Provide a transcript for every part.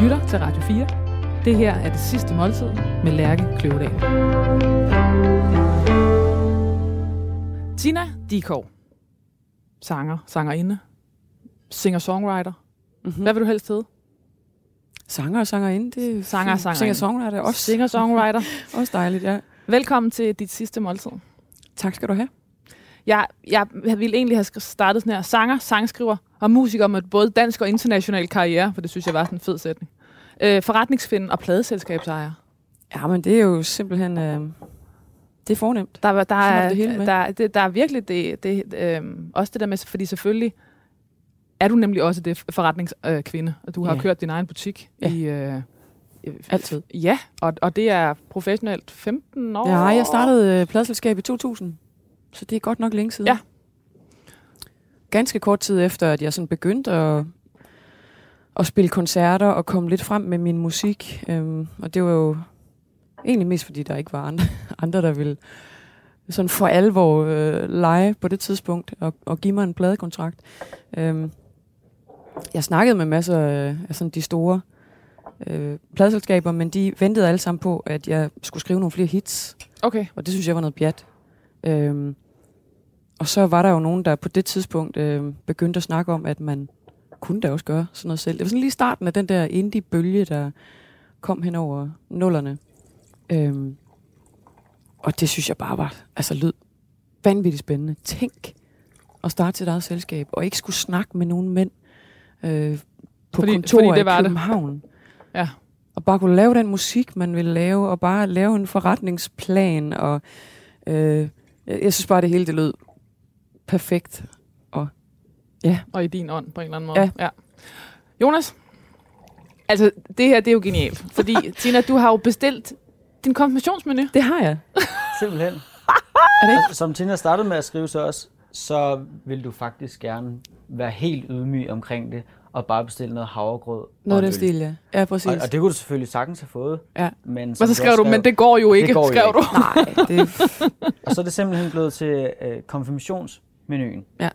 lytter til Radio 4. Det her er det sidste måltid med Lærke Kløvedal. Tina Dikov. Sanger, sangerinde, singer-songwriter. Mm-hmm. Hvad vil du helst hedde? Sanger og sangerinde, det er Sanger og sangerinde. Singer songwriter også, Singer-songwriter. også dejligt, ja. Velkommen til dit sidste måltid. Tak skal du have. Jeg, jeg ville egentlig have startet sådan her. Sanger, sangskriver og musiker med både dansk og international karriere, for det synes jeg var sådan en fed sætning. Øh, forretningskvinde og pladeselskabsejer. Ja, men det er jo simpelthen... Øh, det er fornemt. Der, der, Så er det hele med. der, det, der er virkelig det, det øh, også det der med, fordi selvfølgelig er du nemlig også det forretningskvinde, øh, og du har Ja. kørt din egen butik Ja. i... Øh, Altid. Ja, og, og det er professionelt 15 år. Ja, jeg startede øh, pladselskab i 2000, så det er godt nok længe siden. Ja. Ganske kort tid efter, at jeg sådan begyndte at, at spille koncerter og komme lidt frem med min musik. Øhm, og det var jo egentlig mest, fordi der ikke var andre, andre der ville sådan for alvor øh, lege på det tidspunkt og, og give mig en pladekontrakt. Øhm, jeg snakkede med masser af, af sådan de store øh, pladeselskaber, men de ventede alle sammen på, at jeg skulle skrive nogle flere hits. Okay. Og det synes jeg var noget pjat. Øhm, og så var der jo nogen, der på det tidspunkt øh, begyndte at snakke om, at man kunne da også gøre sådan noget selv. Det var sådan lige starten af den der indie-bølge, der kom hen over nullerne. Øhm, og det synes jeg bare var, altså lød vanvittigt spændende. Tænk at starte sit eget selskab, og ikke skulle snakke med nogen mænd øh, på Fordi- kontorer fordi det i var det. København. Ja. Og bare kunne lave den musik, man ville lave, og bare lave en forretningsplan, og øh, jeg, jeg synes bare, det hele det lød perfekt. Og i din ånd, på en eller anden måde. Ja. ja. Jonas, altså det her, det er jo genialt. Fordi, Tina, du har jo bestilt din konfirmationsmenu. Det har jeg. Simpelthen. Er det ikke? Som Tina startede med at skrive til os, så vil du faktisk gerne være helt ydmyg omkring det, og bare bestille noget havregrød. Noget den stil, ja. Ja, præcis. Og, og det kunne du selvfølgelig sagtens have fået. Ja. Men, Og som så du skrev også du, men det går jo ikke, går jo skrev ikke. du. Nej, det, Og så er det simpelthen blevet til øh, konfirmationsmenuen. Ja.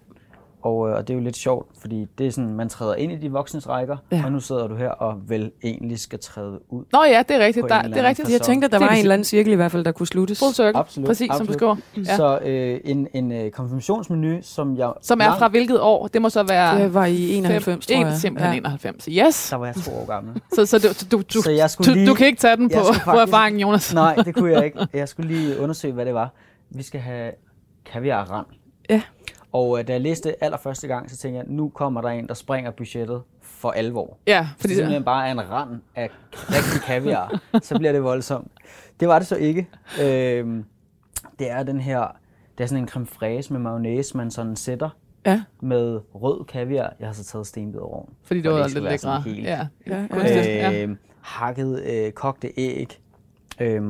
Og, øh, og det er jo lidt sjovt, fordi det er sådan, man træder ind i de voksnes rækker, Ja. og nu sidder du her og vel egentlig skal træde ud. Nå ja, det er rigtigt. Der, det er rigtigt. jeg tænkte, at der Det var en eller anden cirkel i hvert fald, der kunne sluttes. Full circle. Absolut, Præcis, som du absolut. skriver. Ja. Så øh, en, en øh, konfirmationsmenu, som jeg... Som er langt- fra hvilket år? Det må så være... Det var i 91, fem, tror jeg. Simpelthen Ja. 91. Yes. Der var jeg to år gammel. Så, så du, du, du, Så jeg du, skulle lige... du kan ikke tage den på, skulle på faktisk- erfaringen, Jonas. Nej, det kunne jeg ikke. Jeg skulle lige undersøge, hvad det var. Vi skal have kaviar rand. Ja. Og øh, da jeg læste det allerførste gang, så tænkte jeg, nu kommer der en, der springer budgettet for alvor. Ja, Fordi det simpelthen bare er en rand af rigtig kaviar, så bliver det voldsomt. Det var det så ikke. Øhm, det er den her, det er sådan en creme fraise med mayonnaise, man sådan sætter Ja. med rød kaviar. Jeg har så taget stenbid over. fordi det var lidt lækre. helt- Ja. Ja, ja. ja. øh, hakket øh, kogte æg, øh,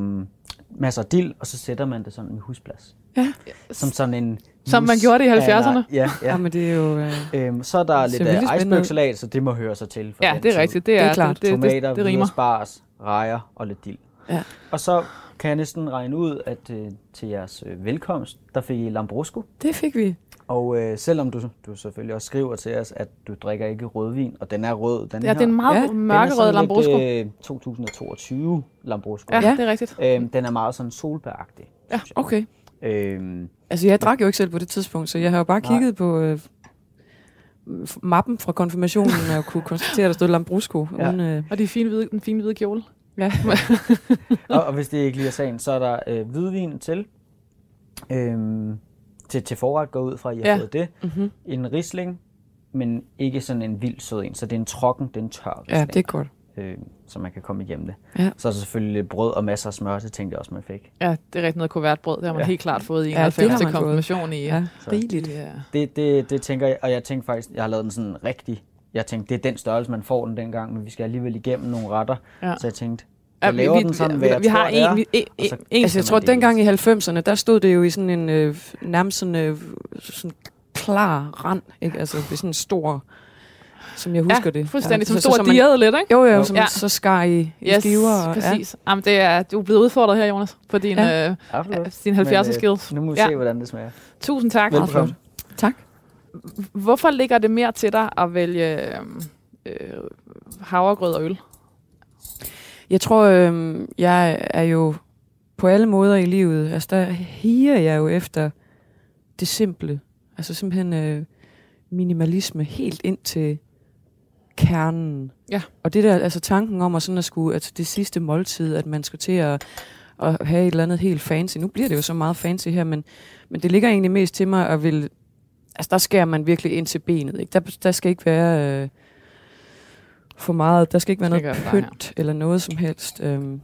masser af dild, og så sætter man det sådan med husplads. Ja. Som sådan en... Som man mus gjorde det i af- 70'erne. Ja, ja. ja, men det er jo... Øh, Øhm, så er der Det lidt af ud. icebergsalat, så det må høre sig til. For Ja, det er rigtigt. Det er, Det er klart. Det, det, Tomater, det, det rimer. spars, rejer og lidt dild. Ja. Og så kan jeg næsten regne ud, at øh, til jeres øh, velkomst, der fik I Lambrusco. det fik vi. Og øh, selvom du, du selvfølgelig også skriver til os, at du drikker ikke rødvin, og den er rød, den Ja, her. det er en meget Ja, den er mørkerød Lambrusco. Lidt, øh, 2022 Lambrusco. Ja, Ja. det er rigtigt. Øhm, den er meget sådan solbæragtig. Ja. Okay. Øhm, Altså, jeg drak jo ikke selv på det tidspunkt, så jeg har jo bare Nej. kigget på øh, mappen fra konfirmationen, og kunne konstatere, at der stod Lambrusco. Ja. Uden, øh, Og de fine hvide, den fine hvide kjole. ja. og, og hvis det ikke lige er sagen, så er der øh, hvidvin til. Øhm, til, til forret går ud fra, at I har Ja. fået det. Mm-hmm. En risling, men ikke sådan en vild sød en. Så det er en trokken, det er en tør ja, risling. det er godt. øh, så man kan komme igennem det. Ja. Så er der selvfølgelig brød og masser af smør, det tænkte jeg også, man fik. Ja, det er rigtig noget kuvertbrød. Det har man Ja. helt klart fået i Ja, det 91 har til man fået. konfirmation i. Ja, Så- rigeligt. Ja. Det, det, det tænker jeg, og jeg tænkte faktisk, jeg har lavet den sådan rigtig, jeg tænkte, det er den størrelse, man får den dengang, men vi skal alligevel igennem nogle retter. Ja. Så jeg tænkte, Ja, jeg laver den sådan, hvad vi, jeg vi har er, en, vi, en, så- en, Altså, jeg tror, at dengang i 90'erne, der stod det jo i sådan en øh, nærmest sådan, øh, sådan klar rand, ikke? Altså, det er sådan en stor, som jeg husker ja, det. fuldstændig. ja, Som så- stor diade lidt, ikke? Jo, jo, Jo. som Ja. så skar i, i Yes, skiver. Og, præcis. Jamen, det er, du er blevet udfordret her, Jonas, på din, Ja. øh, Absolut. din 70'er Men, skills. Nu må vi Ja. se, hvordan det smager. Tusind tak. Velbekomme. Ja. Tak. Hvorfor ligger det mere til dig at vælge øh, øh, havregrød og øl? Jeg tror, øh, jeg er jo på alle måder i livet, altså der higer jeg jo efter det simple. Altså simpelthen øh, minimalisme helt ind til kernen. Ja. Og det der, altså tanken om at sådan at skulle, altså det sidste måltid, at man skulle til at, at have et eller andet helt fancy. Nu bliver det jo så meget fancy her, men, men det ligger egentlig mest til mig at vil, altså der skærer man virkelig ind til benet. Ikke? Der, der skal ikke være øh, for meget, der skal ikke være noget ikke være for pynt eller noget som helst. Øhm,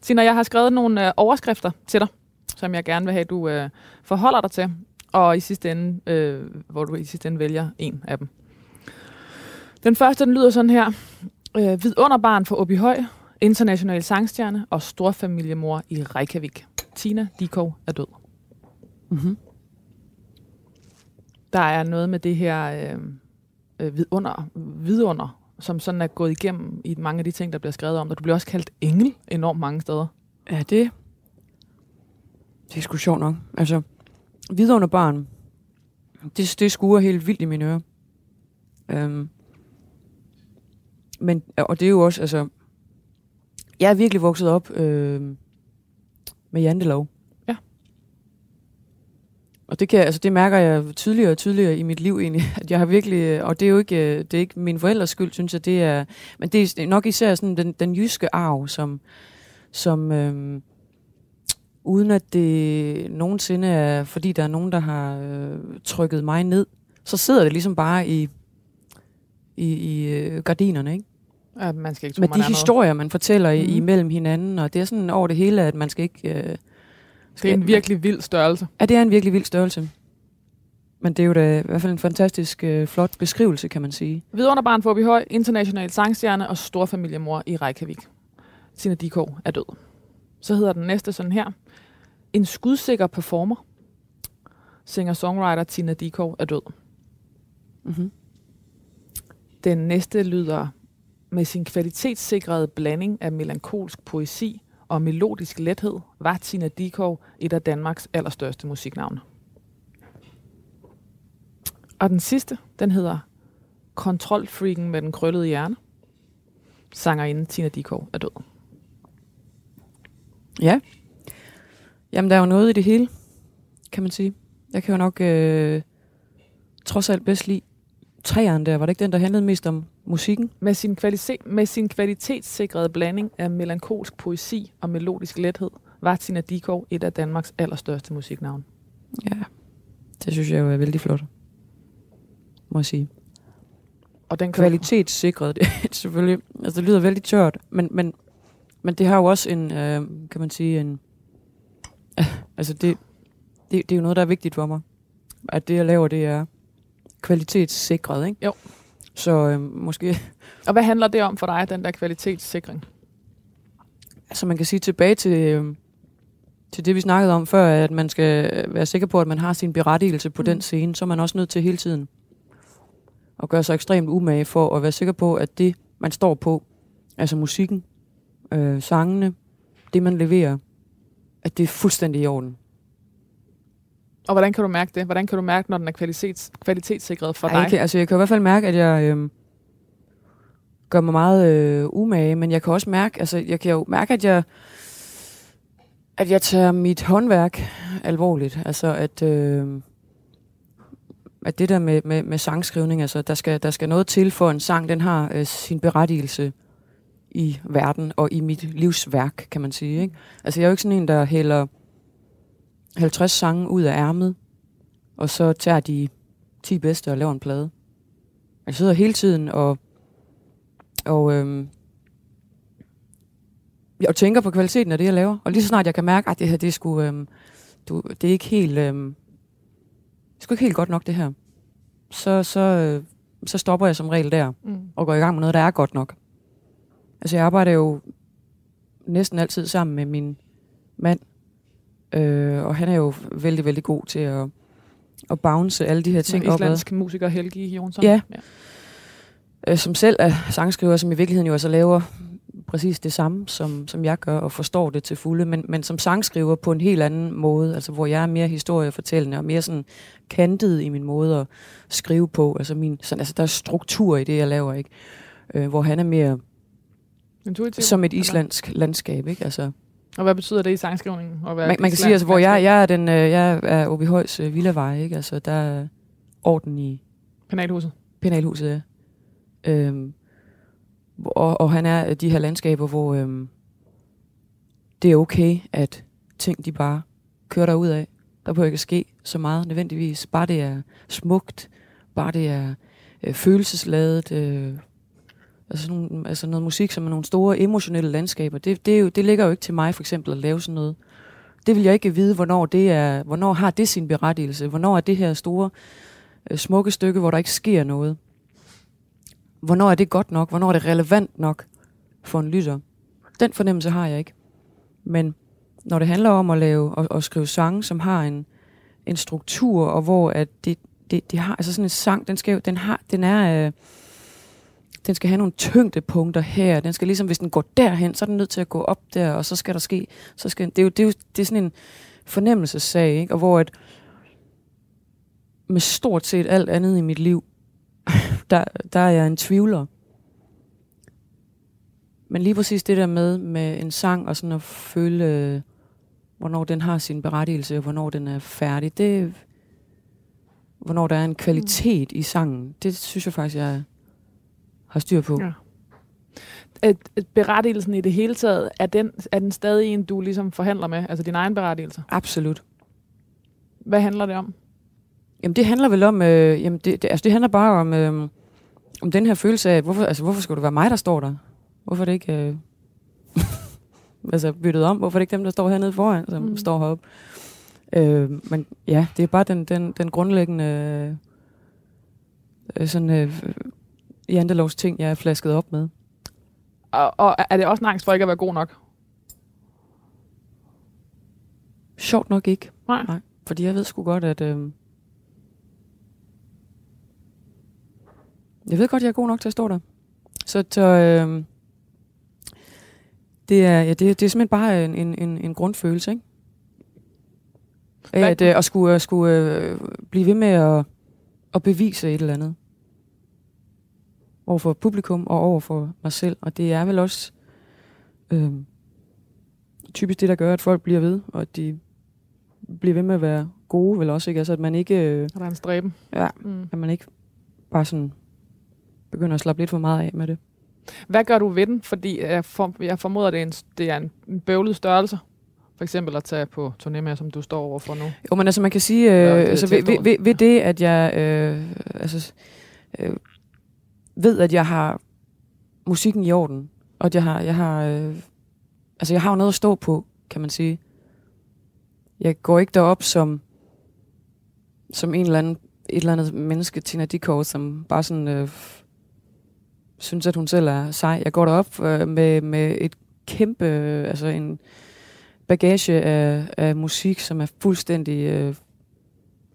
Tina, jeg har skrevet nogle øh, overskrifter til dig, som jeg gerne vil have, du øh, forholder dig til. Og i sidste ende, øh, hvor du i sidste ende vælger en af dem. Den første, den lyder sådan her. Øh, vidunderbarn for Åby Høj, international sangstjerne og storfamiliemor i Reykjavik. Tina Dikov er død. mm-hmm. Der er noget med det her øh, øh, vidunder, vidunder, som sådan er gået igennem i mange af de ting, der bliver skrevet om dig. Du bliver også kaldt engel enormt mange steder. Ja, det, det er sgu sjovt nok. Altså, vidunder barn, det, det skuer helt vildt i mine ører. Øhm, men, og det er jo også, altså, jeg er virkelig vokset op øh, med jantelov. Og det, kan, altså, det mærker jeg tydeligere og tydeligere i mit liv egentlig, at jeg har virkelig, og det er jo ikke, øh, det er ikke min forældres skyld, synes jeg, det er, men det er nok især sådan den, den jyske arv, som, som øh, uden at det nogensinde er, fordi der er nogen, der har øh, trykket mig ned, så sidder det ligesom bare i, i, i øh, gardinerne, ikke? Ja, man skal ikke tro, Med man de er noget. historier, man fortæller i, Mhm. imellem hinanden, og det er sådan over det hele, at man skal ikke... Øh, Det er en virkelig vild størrelse. Ja, det er en virkelig vild størrelse. Men det er jo da i hvert fald en fantastisk øh, flot beskrivelse, kan man sige. Vidunderbarn for Høj, international sangstjerne og storfamiliemor i Reykjavik. Tina Dikov er død. Så hedder den næste sådan her. En skudsikker performer. Singer-songwriter Tina Dikov er død. Mm-hmm. Den næste lyder med sin kvalitetssikrede blanding af melankolsk poesi og melodisk lethed, var Tina Dikov et af Danmarks allerstørste musiknavne. Og den sidste, den hedder Kontrolfreaken med den krøllede hjerne. Sangerinde Tina Dikov er død. Ja. Jamen, der er jo noget i det hele, kan man sige. Jeg kan jo nok øh, trods alt bedst lide træerne der. Var det ikke den, der handlede mest om musikken? Med sin, kvalitet, med sin kvalitetssikrede blanding af melankolsk poesi og melodisk lethed, var Tina Dikov et af Danmarks allerstørste musiknavne. Ja. Det synes jeg jo er vældig flot. Må jeg sige. Og den Kvalitetssikret, det er selvfølgelig... Altså, det lyder vældig tørt, men, men, men det har jo også en, øh, kan man sige, en... Altså, det, det, det er jo noget, der er vigtigt for mig. At det, jeg laver, det er kvalitetssikret, ikke? Jo. Så øh, måske... Og hvad handler det om for dig, den der kvalitetssikring? Altså, man kan sige tilbage til, øh, til det, vi snakkede om før, at man skal være sikker på, at man har sin berettigelse på Mm. mm. den scene, så er man også nødt til hele tiden at gøre sig ekstremt umage for at være sikker på, at det, man står på, altså musikken, øh, sangene, det, man leverer, at det er fuldstændig i orden. Og hvordan kan du mærke det? Hvordan kan du mærke, når den er kvalitets, kvalitetssikret for Ej, dig? Kan, altså, jeg kan i hvert fald mærke, at jeg øh, gør mig meget øh, umage, men jeg kan også mærke, altså, jeg kan jo mærke, at jeg, at jeg tager mit håndværk alvorligt. Altså, at, øh, at det der med, med, med sangskrivning, altså, der skal, der skal noget til for en sang, den har øh, sin berettigelse i verden og i mit livsværk, kan man sige. Ikke? Altså, jeg er jo ikke sådan en, der hælder 50 sange ud af ærmet, og så tager de 10 bedste og laver en plade. Jeg sidder hele tiden og, og, øhm, og tænker på kvaliteten af det, jeg laver. Og lige så snart jeg kan mærke, at det her, det er sgu, øhm, du, det er ikke helt, øhm, det er sgu ikke helt godt nok, det her. Så, så, øh, så stopper jeg som regel der Mm. og går i gang med noget, der er godt nok. Altså, jeg arbejder jo næsten altid sammen med min mand, øh, og han er jo vældig, vældig god til at, at bounce alle de her ting opad. islandsk musiker Helgi Jonsson. Ja. ja. øh, som selv er sangskriver, som i virkeligheden jo altså laver præcis det samme, som, som jeg gør, og forstår det til fulde, men, men som sangskriver på en helt anden måde, altså hvor jeg er mere historiefortællende, og mere sådan kantet i min måde at skrive på, altså, min, sådan, altså der er struktur i det, jeg laver, ikke? Øh, hvor han er mere Intuitivt? som et eller? islandsk landskab. Ikke? Altså, Og hvad betyder det i sangskrivningen? At være man, man kan sige, altså, hvor jeg, jeg er den, øh, jeg er Obi Højs øh, villavej, ikke? Altså, der er orden i Penalhuset. penalhuset. Ja. Øhm, og, og han er de her landskaber, hvor øhm, det er okay, at ting de bare kører derud af. Der behøver ikke ske så meget nødvendigvis. Bare det er smukt, bare det er øh, følelsesladet, øh, altså, nogle, altså noget musik, som er nogle store emotionelle landskaber. Det, det, er jo, det ligger jo ikke til mig for eksempel at lave sådan noget. Det vil jeg ikke vide, hvornår det er, hvornår har det sin berettigelse, hvornår er det her store, øh, smukke stykke, hvor der ikke sker noget. Hvornår er det godt nok? Hvornår er det relevant nok for en lytter? Den fornemmelse har jeg ikke. Men når det handler om at lave og, og skrive sange, som har en, en struktur, og hvor at det, det, det har, altså sådan en sang, den, skal, den, har, den er, øh, den skal have nogle tyngdepunkter her. Den skal ligesom, hvis den går derhen, så er den nødt til at gå op der, og så skal der ske, så skal, det er jo, det er jo det er sådan en fornemmelsessag, ikke? og hvor at med stort set alt andet i mit liv, der, der er jeg en tvivler. Men lige præcis det der med, med en sang og sådan at føle, hvornår den har sin berettigelse, og hvornår den er færdig, det, hvornår der er en kvalitet i sangen, det synes jeg faktisk, jeg har styr på. Ja. At, at berettigelsen i det hele taget, er den, er den stadig en, du ligesom forhandler med? Altså din egen berettigelse? Absolut. Hvad handler det om? Jamen det handler vel om, øh, jamen det, det, altså det handler bare om, øh, om den her følelse af, hvorfor, altså hvorfor skulle det være mig, der står der? Hvorfor er det ikke øh, altså byttet om? Hvorfor er det ikke dem, der står hernede foran, som Mm. står heroppe? Øh, men ja, det er bare den, den, den grundlæggende øh, sådan øh, jantelovs ting, jeg er flasket op med. Og, og er det også en angst for ikke at være god nok? Sjovt nok ikke. Nej. Nej. Fordi jeg ved sgu godt, at... Øh, jeg ved godt, jeg er god nok til at stå der. Så, så øh, det, er, ja, det, det er simpelthen bare en, en, en, en grundfølelse, ikke? Af at, øh, at skulle, at skulle øh, blive ved med at, at bevise et eller andet. Over for publikum og over for mig selv. Og det er vel også øh, typisk det, der gør, at folk bliver ved, og at de blive ved med at være gode, vel også, ikke? Altså, at man ikke, øh, Er der en stræben? ja, Mm. at man ikke bare sådan begynder at slappe lidt for meget af med det. Hvad gør du ved den? Fordi jeg, for, jeg formoder, det er, en, det er en, bøvlet størrelse. For eksempel at tage på turné med, som du står overfor nu. Jo, men altså, man kan sige, Ja, øh, det er altså, ved, ved, ved, ved det, at jeg øh, altså, øh, ved, at jeg har musikken i orden, og at jeg har, jeg har, øh, altså, jeg har jo noget at stå på, kan man sige. Jeg går ikke derop som, som en eller anden, et eller andet menneske, Tina Dickow, som bare sådan øh, synes, at hun selv er sej. Jeg går derop øh, med, med et kæmpe, øh, altså en bagage af, af musik, som er fuldstændig øh,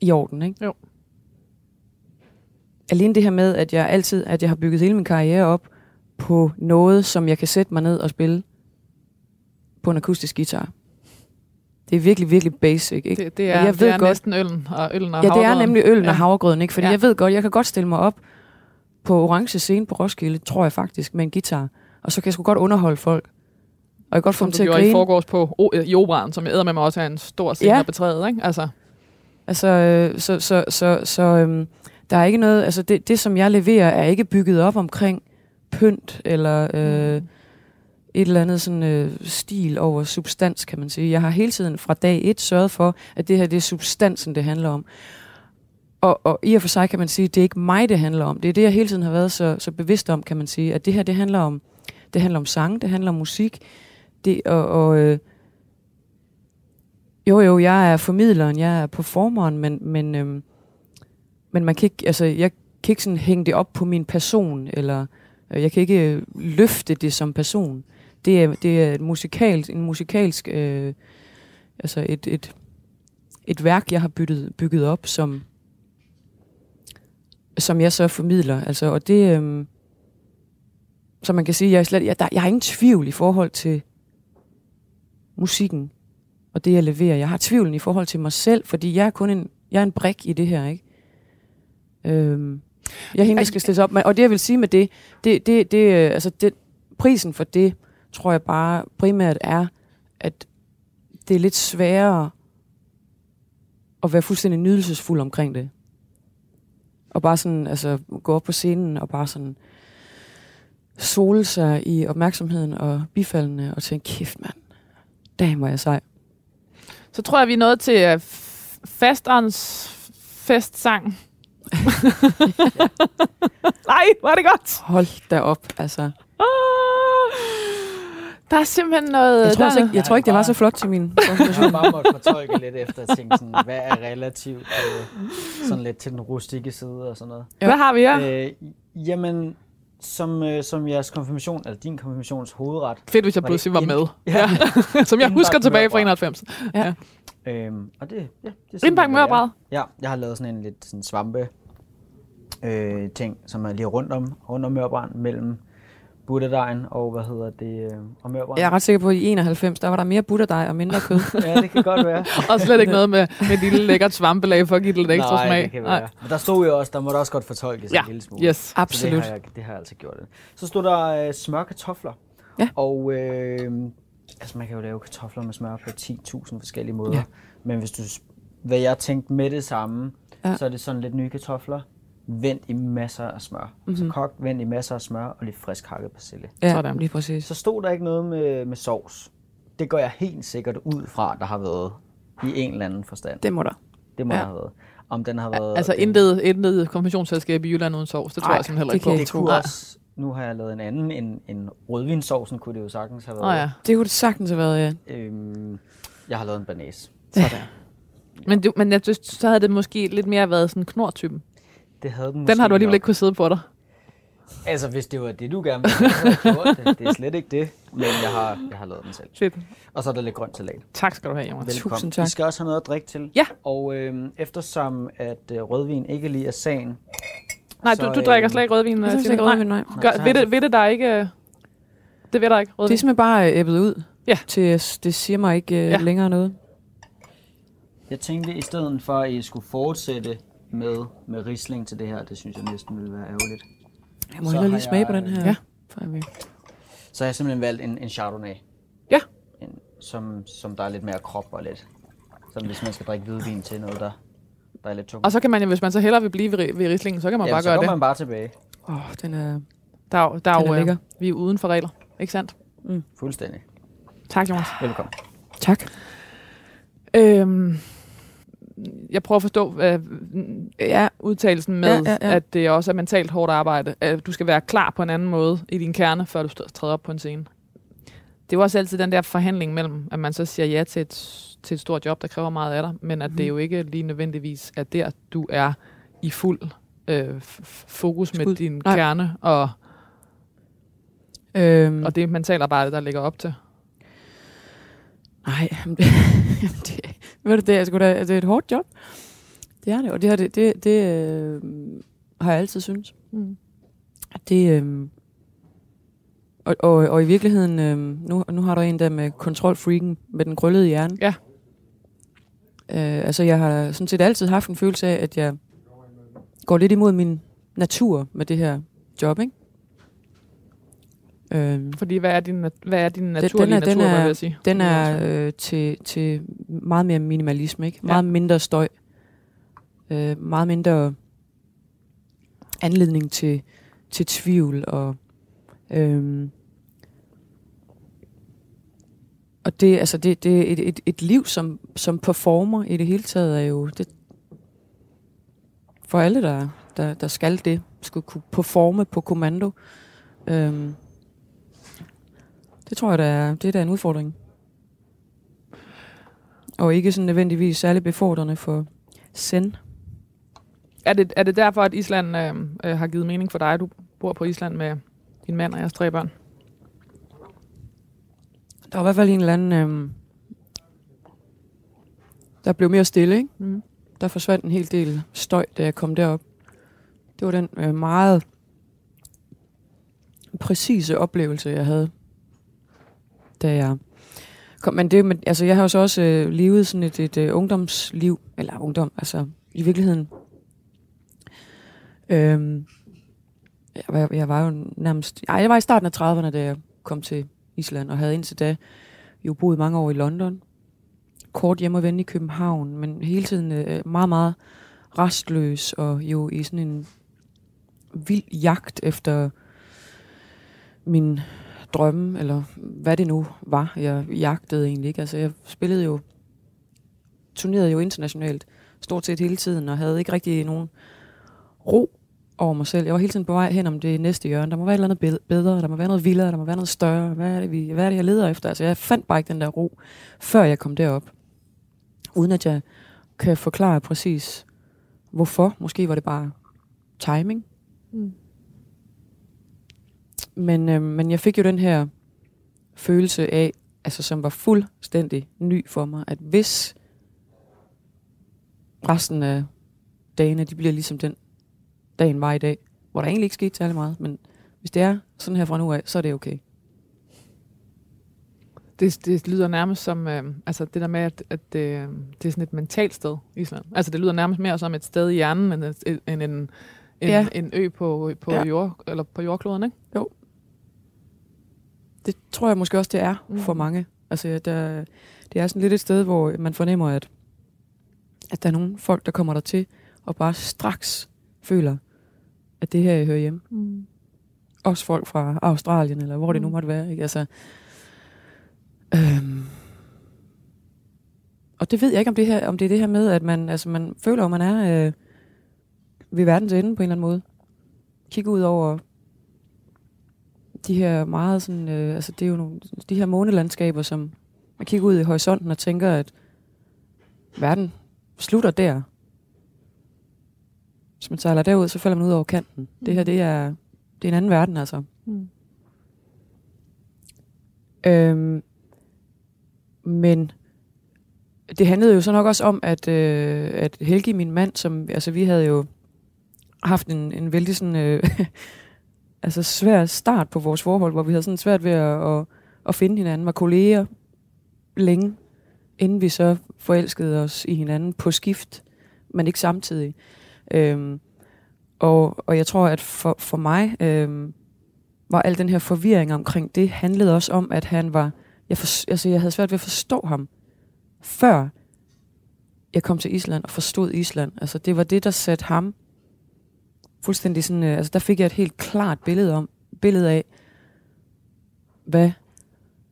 i orden, ikke? Jo. Alene det her med, at jeg altid, at jeg har bygget hele min karriere op på noget, som jeg kan sætte mig ned og spille på en akustisk guitar. Det er virkelig, virkelig basic, ikke? Det, det Og er, jeg det ved er godt- næsten øllen og øllen og Ja, det er nemlig øllen ja. Og havregrøden, ikke? Fordi Ja. jeg ved godt, jeg kan godt stille mig op på orange scene på Roskilde, tror jeg faktisk, med en guitar. Og så kan jeg sgu godt underholde folk. Og jeg kan godt få dem til at gjorde i grine. forgårs på o- i operan, som jeg med mig også er en stor scene Ja. at betræde, ikke? Altså, Altså, øh, så, så, så, så øhm, der er ikke noget, altså det, det, som jeg leverer, er ikke bygget op omkring pynt eller øh, Mm. et eller andet sådan øh, stil over substans, kan man sige. Jeg har hele tiden fra dag et sørget for, at det her det er substansen, det handler om. Og, og i og for sig kan man sige, at det er ikke mig, det handler om. Det er det, jeg hele tiden har været så, så bevidst om, kan man sige. At det her, det handler om, det handler om sang, det handler om musik. Det, og, og øh, jo, jo, jeg er formidleren, jeg er performeren, men, men, øhm, men man kan ikke, altså, jeg kan ikke sådan hænge det op på min person, eller øh, jeg kan ikke øh, løfte det som person. Det er, det er et musikalsk, en musikalsk, øh, altså et, et, et værk, jeg har bygget, bygget op, som, som jeg så formidler. Altså, og det, øh, så man kan sige, jeg, er slet, jeg, der, jeg har ingen tvivl i forhold til musikken og det, jeg leverer. Jeg har tvivlen i forhold til mig selv, fordi jeg er kun en, jeg er en brik i det her, ikke? Øhm, jeg er hende, der skal stilles op. Men- Og det, jeg vil sige med det, det, det, det, øh, altså det prisen for det, tror jeg bare primært er, at det er lidt sværere at være fuldstændig nydelsesfuld omkring det. Og bare sådan, altså gå op på scenen og bare sådan sole sig i opmærksomheden og bifaldene og tænke, kæft mand, hvor er jeg sej. Så tror jeg, vi er nået til uh, fasterens festsang. Nej, er det godt. Hold da op, altså. Ah, der er simpelthen noget... Jeg tror, der, altså ikke, jeg tror ikke, det var så flot til min Jeg har konfirmation. bare måttet fortolke lidt efter at tænke sådan, hvad er relativt øh, sådan lidt til den rustikke side og sådan noget. Hvad har vi her? Øh, jamen, som, øh, som jeres konfirmation, eller din konfirmations hovedret, Fedt, hvis jeg var pludselig det var ind- med. Ja. Som jeg husker tilbage fra mørbrad. 91. Øhm, og det, ja, det er er. mørbræd. Ja, jeg har lavet sådan en lidt sådan svampe øh, ting, som er lige rundt om, rundt om mørbrand, mellem butterdejn og, hvad hedder det, øh, og mørbrand. Jeg er ret sikker på, at i 91, der var der mere butterdej og mindre kød. ja, det kan godt være. Og slet ikke noget med, med et lille lækkert svampelag for at give det lidt ekstra Nej, smag. det kan være. Men der stod jo også, der må der også godt fortolkes Ja, en lille smule. yes. Så Absolut. det har, jeg, det har jeg altså gjort. Så stod der øh, smør kartofler. Ja. Og øh, altså man kan jo lave kartofler med smør på 10.000 forskellige måder. Ja. Men hvis du, hvad jeg tænkte med det samme, ja. så er det sådan lidt nye kartofler, vendt i masser af smør. Mm-hmm. Så kogt, vendt i masser af smør og lidt frisk hakket persille. Ja, Sådan. lige præcis. Så stod der ikke noget med, med sovs. Det går jeg helt sikkert ud fra, der har været i en eller anden forstand. Det må der. Det må Ja. ja. have været. Om den har været... Altså den- intet, intet konfirmationsselskab i Jylland uden sovs. Det tror Ej, jeg simpelthen heller ikke på. Det kunne også, nu har jeg lavet en anden, en, en rødvinsovsen kunne det jo sagtens have været. ja. Det kunne det sagtens have været, ja. øhm, jeg har lavet en banæs. Sådan. Men, du, men jeg synes, så havde det måske lidt mere været sådan knortypen. Det havde den, Den har du alligevel nok. ikke kunne sidde på dig. Altså, hvis det var det, du gerne ville, gjort det. Det er slet ikke det, men jeg har, jeg har lavet den selv. Fedt. Og så er der lidt grønt salat. Tak skal du have, Jonas. Velkommen. Tusind tak. Vi skal også have noget at drikke til. Ja. Og øhm, eftersom at øh, rødvin ikke lige er sagen, Nej, Så, du, du drikker øhm, slet ikke rødvin. Jeg øh, synes ikke rødvin, nej. Gør, så har ved, det, ved det der ikke... øh, Det ved der ikke, Det rødvin. er simpelthen bare øh, æbbet ud. Ja. Til, det siger mig ikke øh, ja. længere noget. jeg tænkte i stedet for, at I skulle fortsætte med, med risling til det her, det synes jeg næsten ville være ærgerligt. Jeg må Så hellere lige smage på jeg- den her. Ja. Så har jeg simpelthen valgt en, en Chardonnay. Ja. En, som, som der er lidt mere krop og lidt. Som hvis man skal drikke hvidvin til noget, der, der er lidt tungt. Og så kan man jo, hvis man så hellere vil blive ved, ved rislingen, så kan man ja, bare så gøre går det. man bare tilbage. Åh, oh, den er... Der er, jo- der er Den er jo, øh, lækker. vi er uden for regler. Ikke sandt? Fuldstændig. Tak, Jonas. Velkommen. Tak. Øhm, jeg prøver at forstå øh, Ja, udtalelsen med, Ja, ja, ja. at det også er mentalt hårdt arbejde. At du skal være klar på en anden måde i din kerne, før du træder op på en scene. Det er jo også altid den der forhandling mellem, at man så siger ja til et, til et stort job, der kræver meget af dig, men at Mhm. det jo ikke lige nødvendigvis er der, du er i fuld øh, fokus med Skud. din Nej. kerne og, øhm, og det mentalarbejde, der ligger op til. Nej, det, ved du, det er, sgu da, det er et hårdt job. Det er det, og det, har det, det, det øh, har jeg altid synes. Mm. Det, øh, og, og, og i virkeligheden, øh, nu, nu har du en der med kontrolfreaken med den krøllede hjerne. Ja. Øh, altså jeg har sådan set altid haft en følelse af, at jeg går lidt imod min natur med det her job, ikke? Øh, Fordi hvad er din, hvad er din den naturlige er- natur, den hvad er- vil jeg sige? Den er øh, til, til meget mere minimalisme, ikke? Meget mindre støj. Øh, meget mindre anledning til, til tvivl og øhm, og det, altså det, det et, et, et liv som, som performer i det hele taget er jo det, for alle der, der, der skal det skulle kunne performe på kommando øhm, det tror jeg der er, det er da en udfordring og ikke sådan nødvendigvis særlig befordrende for send. Er det, er det derfor, at Island øh, øh, har givet mening for dig? Du bor på Island med din mand og jeres tre børn. Der var i hvert fald en eller anden, øhm, der blev mere stille, ikke? Mm. Der forsvandt en hel del støj, da jeg kom derop. Det var den øh, meget præcise oplevelse, jeg havde, da jeg kom. Men det, men, altså, jeg har jo så også øh, levet sådan et, et øh, ungdomsliv, eller ungdom, altså i virkeligheden. Øhm, jeg, var, jeg var jo nærmest, ej, jeg var i starten af 30'erne, da jeg kom til Island, og havde indtil da jo boet mange år i London. Kort hjemme og vende i København, men hele tiden øh, meget, meget restløs, og jo i sådan en vild jagt efter min drømme, eller hvad det nu var, jeg jagtede egentlig ikke. Altså jeg spillede jo, turnerede jo internationalt, stort set hele tiden, og havde ikke rigtig nogen ro over mig selv. Jeg var hele tiden på vej hen om det næste hjørne. Der må være et eller andet bedre, der må være noget vildere, der må være noget større. Hvad er det, vi, hvad er det jeg leder efter? Altså jeg fandt bare ikke den der ro, før jeg kom derop. Uden at jeg kan forklare præcis, hvorfor. Måske var det bare timing. Mm. Men, øh, men jeg fik jo den her følelse af, altså som var fuldstændig ny for mig, at hvis resten af dagene, de bliver ligesom den dagen var i dag, hvor der egentlig ikke skete særlig meget, men hvis det er sådan her fra nu af, så er det okay. Det, det lyder nærmest som, øh, altså det der med, at, at det, øh, det er sådan et mentalt sted, Island. Altså det lyder nærmest mere som et sted i hjernen, end, et, end en, en, ja. en ø på, på, ja. jord, eller på jordkloden, ikke? Jo. Det tror jeg måske også, det er mm. for mange. Altså der, det er sådan lidt et sted, hvor man fornemmer, at, at der er nogle folk, der kommer der til og bare straks føler, at det her, jeg hører hjemme. Mm. Også folk fra Australien, eller hvor mm. det nu mm. måtte være. Ikke? Altså, øhm, og det ved jeg ikke, om det, her, om det er det her med, at man, altså, man føler, at man er øh, ved verdens ende på en eller anden måde. Kigge ud over de her meget sådan, øh, altså det er jo nogle, de her månelandskaber, som man kigger ud i horisonten og tænker, at verden slutter der. Hvis man sejler derud, så falder man ud over kanten. Mm. Det her, det er, det er en anden verden, altså. Mm. Øhm, men det handlede jo så nok også om, at, øh, at Helgi, min mand, som, altså vi havde jo haft en, en vældig sådan, øh, altså svær start på vores forhold, hvor vi havde sådan svært ved at, at, at finde hinanden, var kolleger længe, inden vi så forelskede os i hinanden på skift, men ikke samtidig. Øhm, og, og jeg tror, at for, for mig øhm, var al den her forvirring omkring det, handlede også om, at han var, jeg, for, altså jeg havde svært ved at forstå ham, før jeg kom til Island og forstod Island. Altså det var det, der satte ham fuldstændig sådan, øh, altså der fik jeg et helt klart billede om, billede af, hvad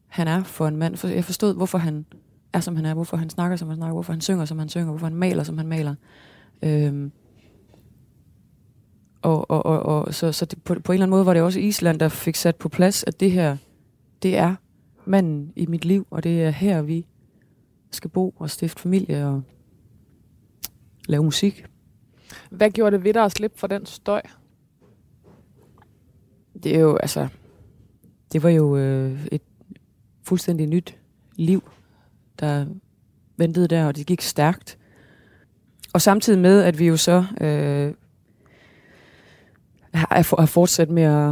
han er for en mand. For jeg forstod, hvorfor han er, som han er, hvorfor han snakker, som han snakker, hvorfor han synger, som han synger, hvorfor han maler, som han maler. Øhm, og, og, og, og så, så det, på, på en eller anden måde var det også Island, der fik sat på plads, at det her, det er manden i mit liv, og det er her, vi skal bo og stifte familie og lave musik. Hvad gjorde det ved dig at slippe for den støj? Det er jo, altså, det var jo øh, et fuldstændig nyt liv, der ventede der, og det gik stærkt. Og samtidig med, at vi jo så øh, har fortsat med at,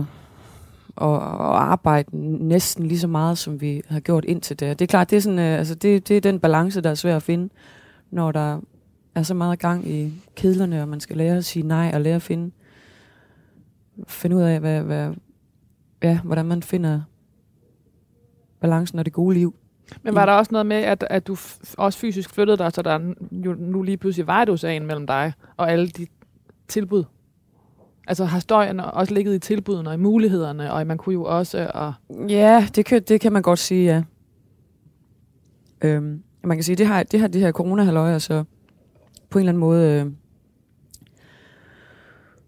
at, at arbejde næsten lige så meget, som vi har gjort indtil det. Det er klart, det er, sådan, øh, altså det, det er den balance, der er svær at finde, når der er så meget gang i kedlerne, og man skal lære at sige nej, og lære at finde, finde ud af, hvad, hvad, ja, hvordan man finder balancen og det gode liv. Men var der også noget med, at, at du også fysisk flyttede dig, så der jo nu lige pludselig var et ocean mellem dig og alle de tilbud, Altså har støjen også ligget i tilbudene og i mulighederne, og man kunne jo også... Og ja, det kan, det kan man godt sige, ja. Øhm, man kan sige, det har det, har det her corona altså på en eller anden måde øh,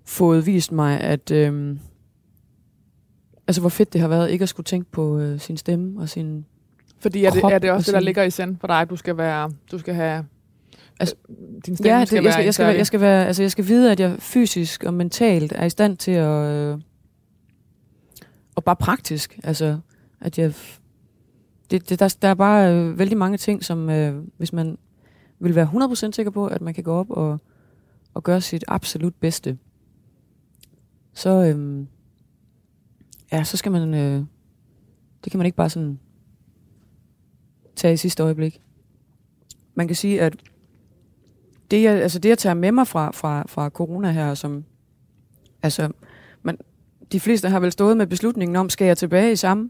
fået vist mig, at øh, altså hvor fedt det har været ikke at skulle tænke på øh, sin stemme og sin Fordi er det, er det også det, der ligger i send for dig, at du skal, være, du skal have Altså, din stemme ja, det, skal jeg, skal, jeg, skal, jeg, skal være, altså, jeg skal vide, at jeg fysisk og mentalt er i stand til at... Øh, og bare praktisk. Altså, at jeg... Det, det, der, der er bare øh, vældig mange ting, som øh, hvis man vil være 100% sikker på, at man kan gå op og, og gøre sit absolut bedste, så, øh, ja, så skal man... Øh, det kan man ikke bare sådan tage i sidste øjeblik. Man kan sige, at det, jeg, altså det, jeg tager med mig fra, fra, fra corona her, som, altså, man, de fleste har vel stået med beslutningen om, skal jeg tilbage i samme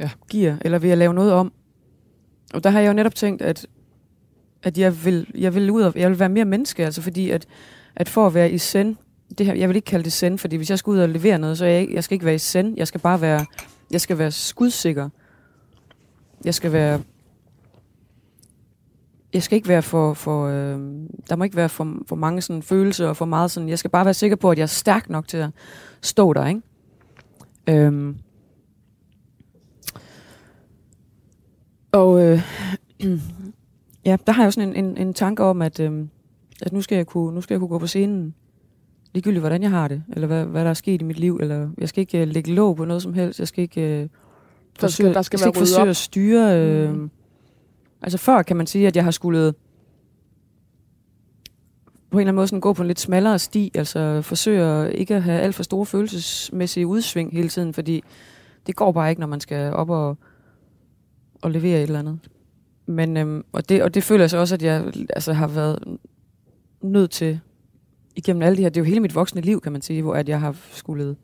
Ja. giver, eller vil jeg lave noget om? Og der har jeg jo netop tænkt, at, at jeg, vil, jeg vil ud og, jeg vil være mere menneske, altså fordi at, at for at være i send, det her, jeg vil ikke kalde det send, fordi hvis jeg skal ud og levere noget, så jeg, jeg skal ikke være i send, jeg skal bare være, jeg skal være skudsikker. Jeg skal være jeg skal ikke være for, for øh, der må ikke være for, for mange sådan følelser og for meget sådan, jeg skal bare være sikker på, at jeg er stærk nok til at stå der, ikke? Øhm. Og øh, ja, der har jeg jo sådan en, en, en tanke om, at, øh, at nu, skal jeg kunne, nu skal jeg kunne gå på scenen, ligegyldigt hvordan jeg har det, eller hvad, hvad der er sket i mit liv, eller jeg skal ikke øh, lægge låg på noget som helst, jeg skal ikke øh, Der skal, der skal jeg skal ikke forsøge op. at styre... Øh, Mm. mm. Altså før kan man sige, at jeg har skulle på en eller anden måde sådan gå på en lidt smallere sti, altså forsøge ikke at have alt for store følelsesmæssige udsving hele tiden, fordi det går bare ikke, når man skal op og, og levere et eller andet. Men, øhm, og, det, og det føler jeg så også, at jeg altså, har været nødt til igennem alle de her, det er jo hele mit voksne liv, kan man sige, hvor at jeg har skulle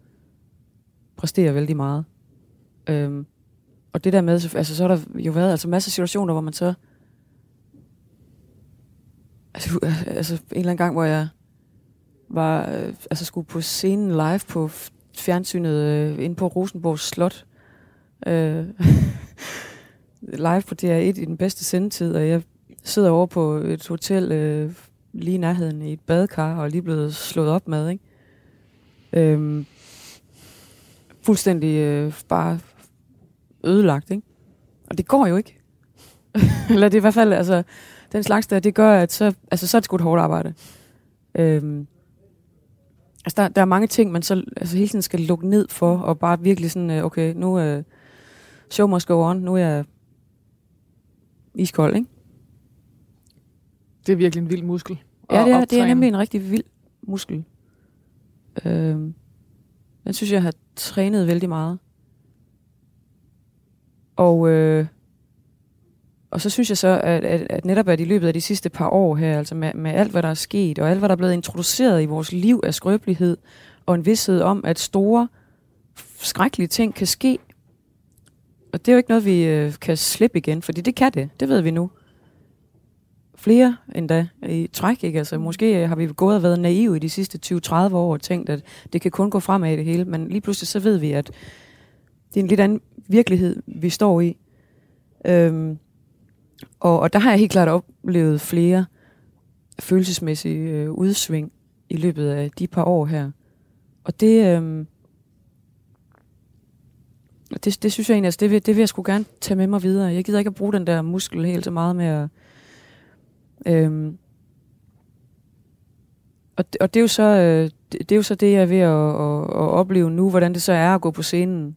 præstere vældig meget. Øhm, og det der med, så- altså så har der jo været altså masser af situationer, hvor man så... Altså, altså en eller anden gang, hvor jeg var, øh, altså skulle på scenen live på fjernsynet øh, inde på Rosenborg Slot. Øh, live på DR1 i den bedste sendetid, og jeg sidder over på et hotel øh, lige i nærheden i et badekar, og er lige blevet slået op med, ikke? Øhm, fuldstændig øh, bare ødelagt, ikke? Og det går jo ikke. Eller det er i hvert fald, altså, den slags der, det gør, at så, altså, så er det sgu et hårdt arbejde. Øhm, altså, der, der er mange ting, man så altså, hele tiden skal lukke ned for, og bare virkelig sådan, øh, okay, nu er show must go on, nu er jeg iskold, ikke? Det er virkelig en vild muskel. Ja, det er, det er optræne. nemlig en rigtig vild muskel. Øhm, den synes jeg har trænet vældig meget. Og, øh, og så synes jeg så, at, at, at netop at i løbet af de sidste par år her, altså med, med alt, hvad der er sket, og alt, hvad der er blevet introduceret i vores liv af skrøbelighed, og en vidshed om, at store, skrækkelige ting kan ske. Og det er jo ikke noget, vi øh, kan slippe igen, fordi det kan det. Det ved vi nu flere endda i træk. Ikke? Altså, måske har vi gået og været naive i de sidste 20-30 år og tænkt, at det kan kun gå fremad i det hele, men lige pludselig så ved vi, at det er en lidt anden virkelighed, vi står i. Øhm, og, og der har jeg helt klart oplevet flere følelsesmæssige øh, udsving i løbet af de par år her. Og det, øhm, det, det synes jeg egentlig, altså det vil, det vil jeg sgu gerne tage med mig videre. Jeg gider ikke at bruge den der muskel helt så meget med at Øhm, og, det, og det er jo så øh, det, det er jo så det jeg er ved at, at, at opleve nu, hvordan det så er at gå på scenen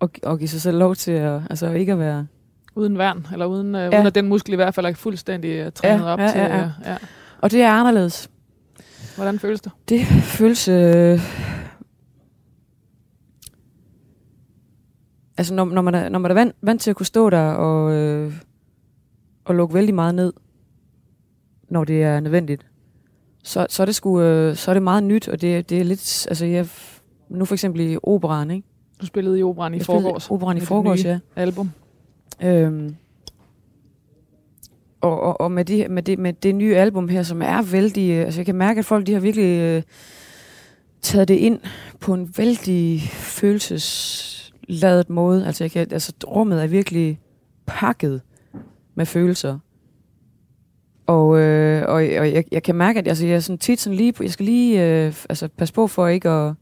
og, og give sig selv lov til at altså ikke at være Uden værn, eller uden, øh, Ja. uden at den muskel i hvert fald er fuldstændig uh, trænet Ja, op ja, til. ja, ja. øh, ja. og det er anderledes. Hvordan føles det? Det føles øh, altså når, når man er, når man er vant, vant til at kunne stå der og øh, og lukke vældig meget ned, når det er nødvendigt, så, så er det sgu, øh, så er det meget nyt, og det, det er lidt, altså jeg, nu for eksempel i operan, ikke? Du spillede i operan i Jeg forgårs. Operan i forgårs, ja. Album. Øhm, og, og, og med, det, med, det, med det nye album her, som er vældig... øh, Altså jeg kan mærke, at folk de har virkelig øh, taget det ind på en vældig følelsesladet måde. Altså, jeg kan, altså rummet er virkelig pakket med følelser. Og, øh, og, og jeg, jeg kan mærke, at altså, jeg er sådan tit sådan lige... Jeg skal lige øh, altså, passe på for ikke at...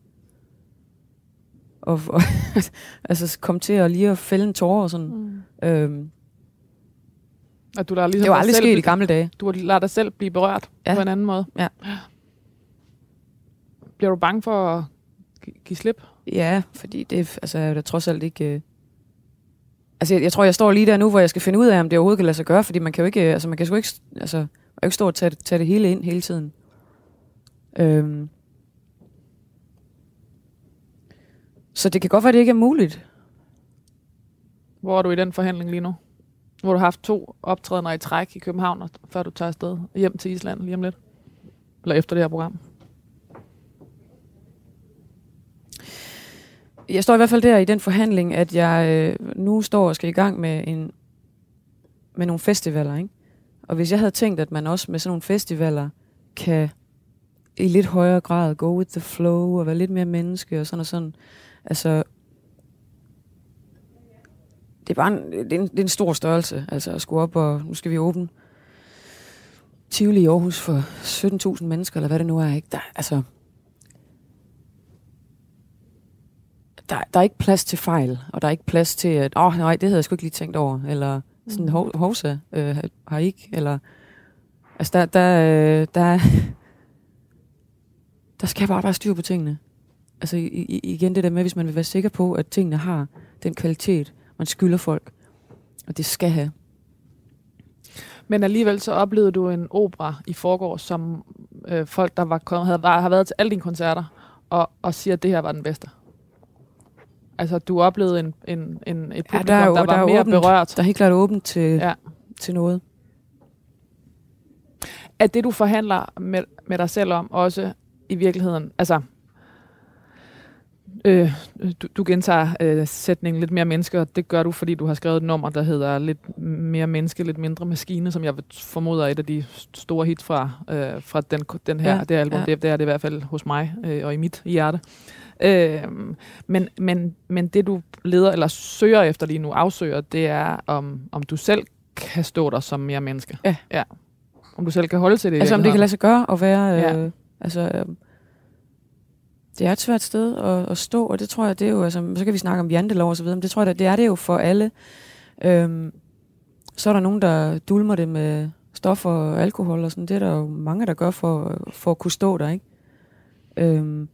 Og, og altså komme til at lige at fælde en tårer og sådan. Mm. Øhm, At du der ligesom det var aldrig selv sket i gamle dage. Du har ladet dig selv blive berørt Ja. på en anden måde. Ja. Bliver du bange for at gi- give slip? Ja, fordi det altså, er da trods alt ikke... Øh... Altså, jeg, jeg tror, jeg står lige der nu, hvor jeg skal finde ud af, om det overhovedet kan lade sig gøre, fordi man kan jo ikke, øh, altså, man kan sgu ikke, altså, man kan ikke stå og tage, tage det hele ind hele tiden. Øhm. Så det kan godt være, det ikke er muligt. Hvor er du i den forhandling lige nu? Hvor du har haft to optrædener i træk i København, før du tager afsted hjem til Island lige om lidt? Eller efter det her program? Jeg, står i hvert fald der i den forhandling, at jeg øh, nu står og skal i gang med, en, med nogle festivaler. Ikke? Og hvis jeg havde tænkt, at man også med sådan nogle festivaler kan i lidt højere grad go with the flow og være lidt mere menneske og sådan og sådan. Altså, det er bare en, det er en, det er en stor størrelse, altså at skulle op og, nu skal vi åbne Tivoli i Aarhus for 17.000 mennesker, eller hvad det nu er, ikke? Der, altså, der, der er ikke plads til fejl, og der er ikke plads til, at, åh oh, nej, det havde jeg sgu ikke lige tænkt over, eller sådan, mm. hov, hovsa, øh, har I ikke, eller, altså der, der, øh, der, der skal bare være styr på tingene. Altså i, i, igen det der med, hvis man vil være sikker på, at tingene har den kvalitet, man skylder folk, og det skal have. Men alligevel så oplevede du en opera i forgårs, som øh, folk, der var kommet, havde, var, har været til alle dine koncerter, og, og siger, at det her var den bedste. Altså, du oplevede en, en, en, et publikum, ja, der, er, der var der mere åbent, berørt. Der er helt klart åbent til, ja. til noget. Er det, du forhandler med, med dig selv om, også i virkeligheden, altså, øh, du, du gentager øh, sætningen lidt mere menneske, og det gør du, fordi du har skrevet et nummer, der hedder lidt mere menneske, lidt mindre maskine, som jeg formoder er et af de store hits fra, øh, fra den, den her, ja, det album. Ja. Det, det er det i hvert fald hos mig øh, og i mit hjerte. Øh, men, men, men det du leder eller søger efter lige nu, afsøger, det er, om, om du selv kan stå der som mere menneske. Ja. ja. Om du selv kan holde til det. Altså om det kan lade sig gøre at være... Øh, ja. Altså, øh, det er et svært sted at, at stå, og det tror jeg, det er jo, altså, så kan vi snakke om jantelov og så videre, men det tror jeg, det er det jo for alle. Øhm, så er der nogen, der dulmer det med stoffer og alkohol og sådan, det er der jo mange, der gør for, for at kunne stå der, ikke? Øhm,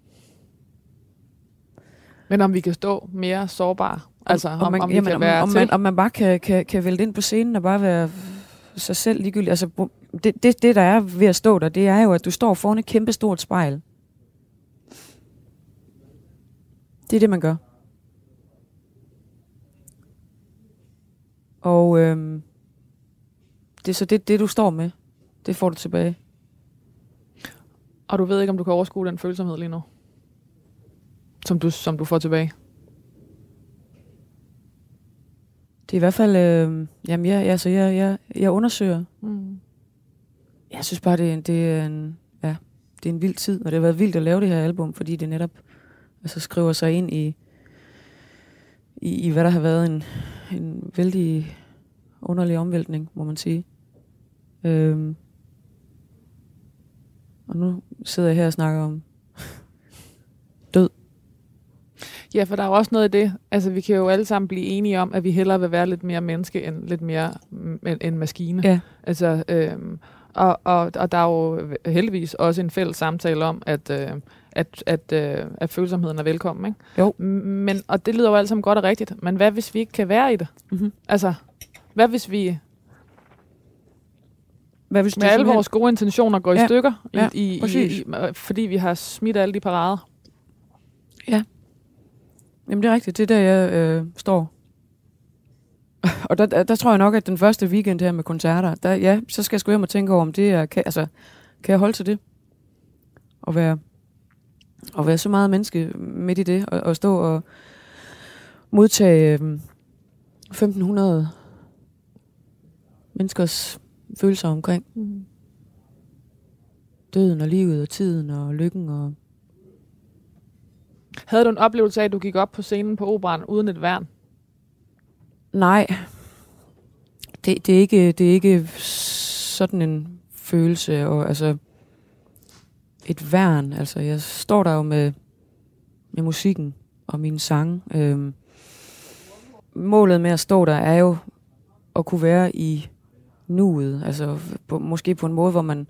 men om vi kan stå mere sårbare? Altså, om, om, man, om, vi jamen, kan om, være om, man, om man bare kan, kan, kan vælte ind på scenen og bare være sig selv ligegyldigt. Altså, det, det, det, der er ved at stå der, det er jo, at du står foran et kæmpe stort spejl. Det er det, man gør. Og øhm, det er så det, det, du står med. Det får du tilbage. Og du ved ikke, om du kan overskue den følsomhed lige nu? Som du, som du får tilbage? Det er i hvert fald, øh, jamen jeg, altså jeg, jeg, jeg undersøger. Mm. Jeg synes bare, det er, det er en, ja, det er en vild tid, og det har været vildt at lave det her album, fordi det netop altså skriver sig ind i, i, i hvad der har været en, en vældig underlig omvæltning, må man sige. Øhm, og nu sidder jeg her og snakker om død. Ja, for der er jo også noget af det, altså vi kan jo alle sammen blive enige om, at vi hellere vil være lidt mere menneske end lidt mere end, end maskine. Ja. Altså, øhm, og, og, og der er jo heldigvis også en fælles samtale om, at, øh, at, at, øh, at følsomheden er velkommen. Ikke? Jo. Men, og det lyder jo alt sammen godt og rigtigt, men hvad hvis vi ikke kan være i det? Mm-hmm. Altså, hvad hvis vi hvad hvis med alle vores gode intentioner går ja. i stykker, ja, i, i, i, i, fordi vi har smidt alle de parader? Ja. Jamen det er rigtigt, det er der, jeg øh, står. og der, der, der tror jeg nok, at den første weekend her med koncerter, der, ja, så skal jeg sgu hjem og tænke over, om det er, kan, altså, kan jeg holde til det? Og være, og være så meget menneske midt i det, og, og stå og modtage øh, 1500 menneskers følelser omkring mm. døden og livet og tiden og lykken og havde du en oplevelse af, at du gik op på scenen på operan uden et værn? Nej. Det, det, er ikke, det er ikke sådan en følelse. Og, altså, et værn. Altså, jeg står der jo med, med musikken og mine sange. Øhm, målet med at stå der er jo at kunne være i nuet. Altså, på, måske på en måde, hvor man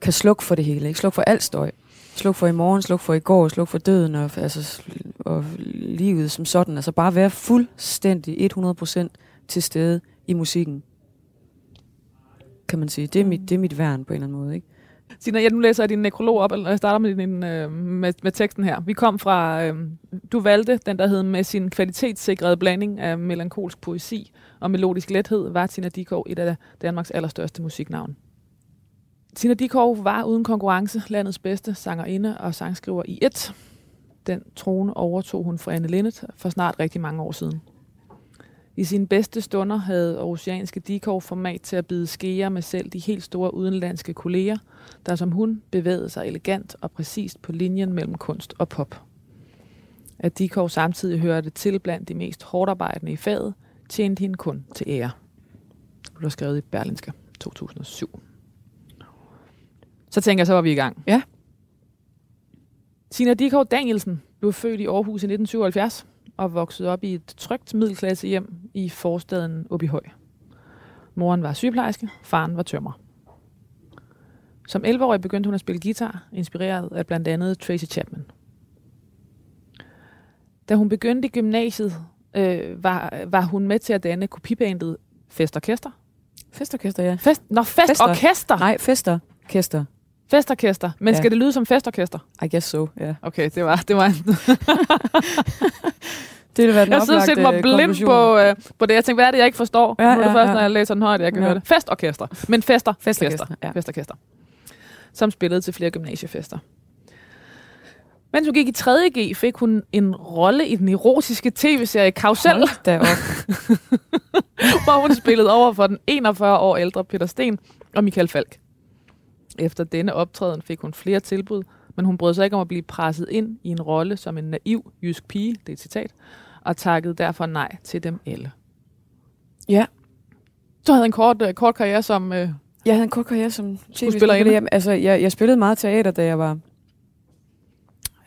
kan slukke for det hele. Ikke? Slukke for alt støj sluk for i morgen, sluk for i går, sluk for døden og, altså, og livet som sådan. Altså bare være fuldstændig 100% til stede i musikken. Kan man sige. Det er mit, det er mit værn på en eller anden måde. Ikke? Sina, jeg nu læser jeg din nekrolog op, eller jeg starter med, din, øh, med, med teksten her. Vi kom fra, øh, du valgte den, der hed med sin kvalitetssikrede blanding af melankolsk poesi og melodisk lethed, var Tina Dikov et af Danmarks allerstørste musiknavn. Tina Dikov var uden konkurrence landets bedste sangerinde og sangskriver i et. Den trone overtog hun fra Anne Linnet for snart rigtig mange år siden. I sine bedste stunder havde oceanske Dikov format til at bide skeer med selv de helt store udenlandske kolleger, der som hun bevægede sig elegant og præcist på linjen mellem kunst og pop. At Dikov samtidig hørte til blandt de mest hårdarbejdende i faget, tjente hende kun til ære. Det blev skrevet i Berlinske 2007. Så tænker jeg, så var vi i gang. Ja. Tina Dikov Danielsen blev født i Aarhus i 1977 og voksede op i et trygt middelklasse hjem i forstaden Åbyhøj. Moren var sygeplejerske, faren var tømmer. Som 11-årig begyndte hun at spille guitar, inspireret af blandt andet Tracy Chapman. Da hun begyndte i gymnasiet, øh, var, var hun med til at danne kopibandet Festorkester. Festorkester, ja. Fest, nå, Festorkester! Nej, Festorkester. Festorkester. Men Ja. skal det lyde som Festorkester? I guess so, ja. Okay, det var, det var en, Det ville være den Jeg sidder og sætter mig blind på, øh, på det. Jeg tænker, hvad er det, jeg ikke forstår? Ja, Ja, nu er det først, ja. når jeg læser den højt, jeg kan Ja. høre det. Festorkester. Men fester. Festorkester, ja. Festorkester. Som spillede til flere gymnasiefester. Mens hun gik i 3.G, fik hun en rolle i den erotiske tv-serie Kausel, Hold da op. hvor hun spillede over for den 41 år ældre Peter Sten og Michael Falk. Efter denne optræden fik hun flere tilbud, men hun brød sig ikke om at blive presset ind i en rolle som en naiv jysk pige, det er et citat, og takkede derfor nej til dem alle. Ja. Du havde en kort, uh, kort karriere som... Uh, Jeg havde en kort karriere som tv-spiller. Altså, jeg, jeg spillede meget teater, da jeg var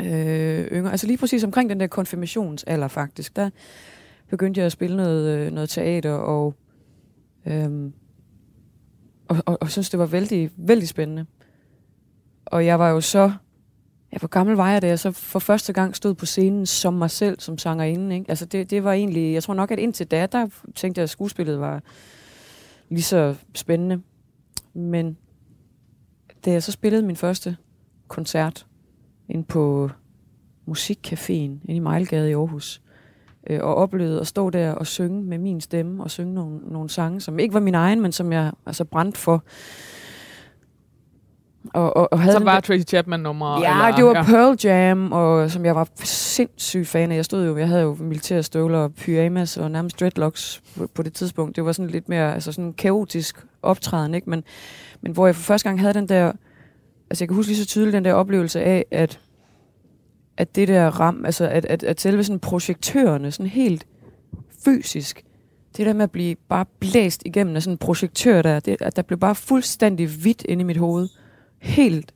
øh, yngre. Altså lige præcis omkring den der konfirmationsalder, faktisk. Der begyndte jeg at spille noget, øh, noget teater, og, øhm, og, og, og synes, det var vældig, vældig spændende. Og jeg var jo så... Ja, hvor gammel var jeg, da jeg så for første gang stod på scenen som mig selv, som sangerinde. Ikke? Altså det, det var egentlig... Jeg tror nok, at indtil da, der tænkte jeg, at skuespillet var lige så spændende. Men da jeg så spillede min første koncert ind på Musikcaféen inde i Mejlgade i Aarhus, øh, og oplevede at stå der og synge med min stemme, og synge nogle, nogle sange, som ikke var min egen, men som jeg altså brændte for. Og, og, og havde som var Tracy Chapman-nummer? Ja, eller, det var Pearl Jam, og som jeg var sindssygt fan af. Jeg stod jo, jeg havde jo militære støvler og pyjamas og nærmest dreadlocks på, på det tidspunkt. Det var sådan lidt mere, altså sådan kaotisk optræden, ikke? Men, men hvor jeg for første gang havde den der, altså jeg kan huske lige så tydeligt den der oplevelse af, at, at det der ram, altså at, at, at selve sådan projektørerne, sådan helt fysisk, det der med at blive bare blæst igennem af sådan en projektør der, det, at der blev bare fuldstændig hvidt inde i mit hoved. Helt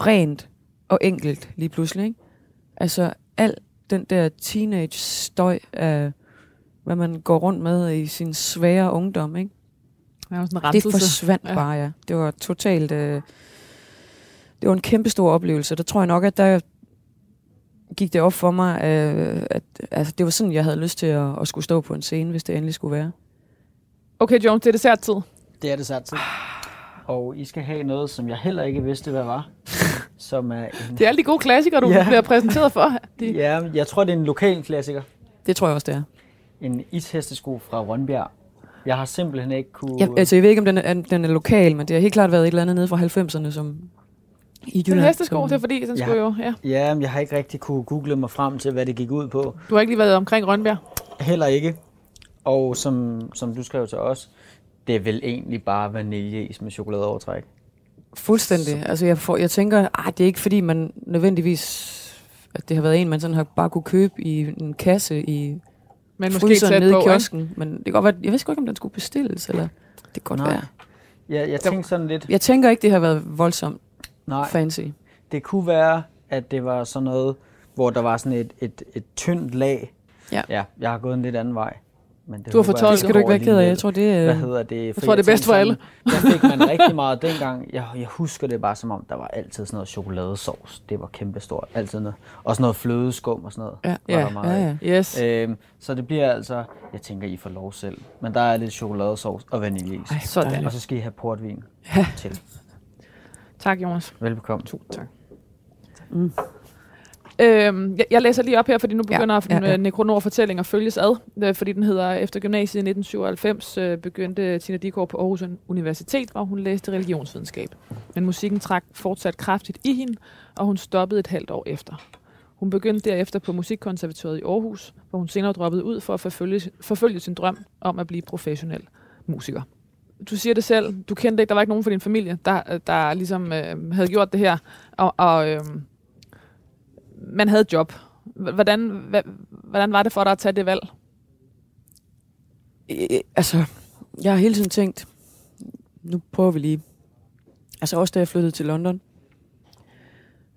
rent og enkelt lige pludselig. Ikke? Altså al den der teenage støj af, hvad man går rundt med i sin svære ungdom. Ikke? Det var sådan Det forsvandt Ja. ja. bare, ja. Det var totalt... Øh, det var en kæmpe stor oplevelse. Der tror jeg nok, at der gik det op for mig, øh, at altså, det var sådan, jeg havde lyst til at, at skulle stå på en scene, hvis det endelig skulle være. Okay, Jones, det er desserttid. Det er til. Og I skal have noget, som jeg heller ikke vidste, hvad var. Som er en... Det er alle de gode klassikere, du Ja. bliver præsenteret for. De, Ja, jeg tror, det er en lokal klassiker. Det tror jeg også, det er. En ishestesko fra Rønbjerg. Jeg har simpelthen ikke kunne... Jeg, altså, jeg ved ikke, om den er, den er lokal, men det har helt klart været et eller andet nede fra 90'erne, som i Den Jylland. hestesko, som- det er fordi, den Ja. skulle jo... Ja. Ja, men jeg har ikke rigtig kunne google mig frem til, hvad det gik ud på. Du har ikke lige været omkring Rønbjerg. Heller ikke. Og som, som du skrev til os, det er vel egentlig bare vaniljeis med chokoladeovertræk. Fuldstændig. Altså, jeg, får, jeg tænker, ah, det er ikke fordi, man nødvendigvis at det har været en, man sådan har bare kunne købe i en kasse i Men måske tæt nede på, i ikke? kiosken. Men det kan godt være, jeg ved sgu ikke, om den skulle bestilles, eller det kan godt Nej. være. Ja, jeg tænkte sådan lidt, Jeg tænker ikke, det har været voldsomt nej, fancy. det kunne være, at det var sådan noget, hvor der var sådan et, et, et tyndt lag. Ja. ja jeg har gået en lidt anden vej. Men det Du har jeg, fortolket. Det skal du ikke være ked af. Jeg tror, det er... Hvad hedder det? Jeg tror, det er bedst for alle. Der fik man rigtig meget dengang. Jeg, jeg husker det bare som om, der var altid sådan noget chokoladesauce. Det var kæmpestort. Altid noget. Og sådan noget flødeskum og sådan noget. Ja, var ja, der meget ja, ja. Yes. Øhm, så det bliver altså, jeg tænker, I får lov selv. Men der er lidt chokoladesauce og vaniljeis. Ej, Sådan. Og så skal I have portvin Ja. til. Tak, Jonas. Velbekomme. Tusind tak. Mm. Øhm, jeg, jeg læser lige op her, fordi nu begynder ja, ja, ja. ja, Nekronor-fortælling at følges ad, øh, fordi den hedder, efter gymnasiet i 1997 øh, begyndte Tina Dickow på Aarhus Universitet, hvor hun læste religionsvidenskab. Men musikken trak fortsat kraftigt i hende, og hun stoppede et halvt år efter. Hun begyndte derefter på Musikkonservatoriet i Aarhus, hvor hun senere droppede ud for at forfølge, forfølge sin drøm om at blive professionel musiker. Du siger det selv, du kendte ikke, der var ikke nogen fra din familie, der, der ligesom øh, havde gjort det her, og, og øh, man havde et job. Hvordan, hva, hvordan var det for dig at tage det valg? Øh, altså, jeg har hele tiden tænkt, nu prøver vi lige. Altså også da jeg flyttede til London.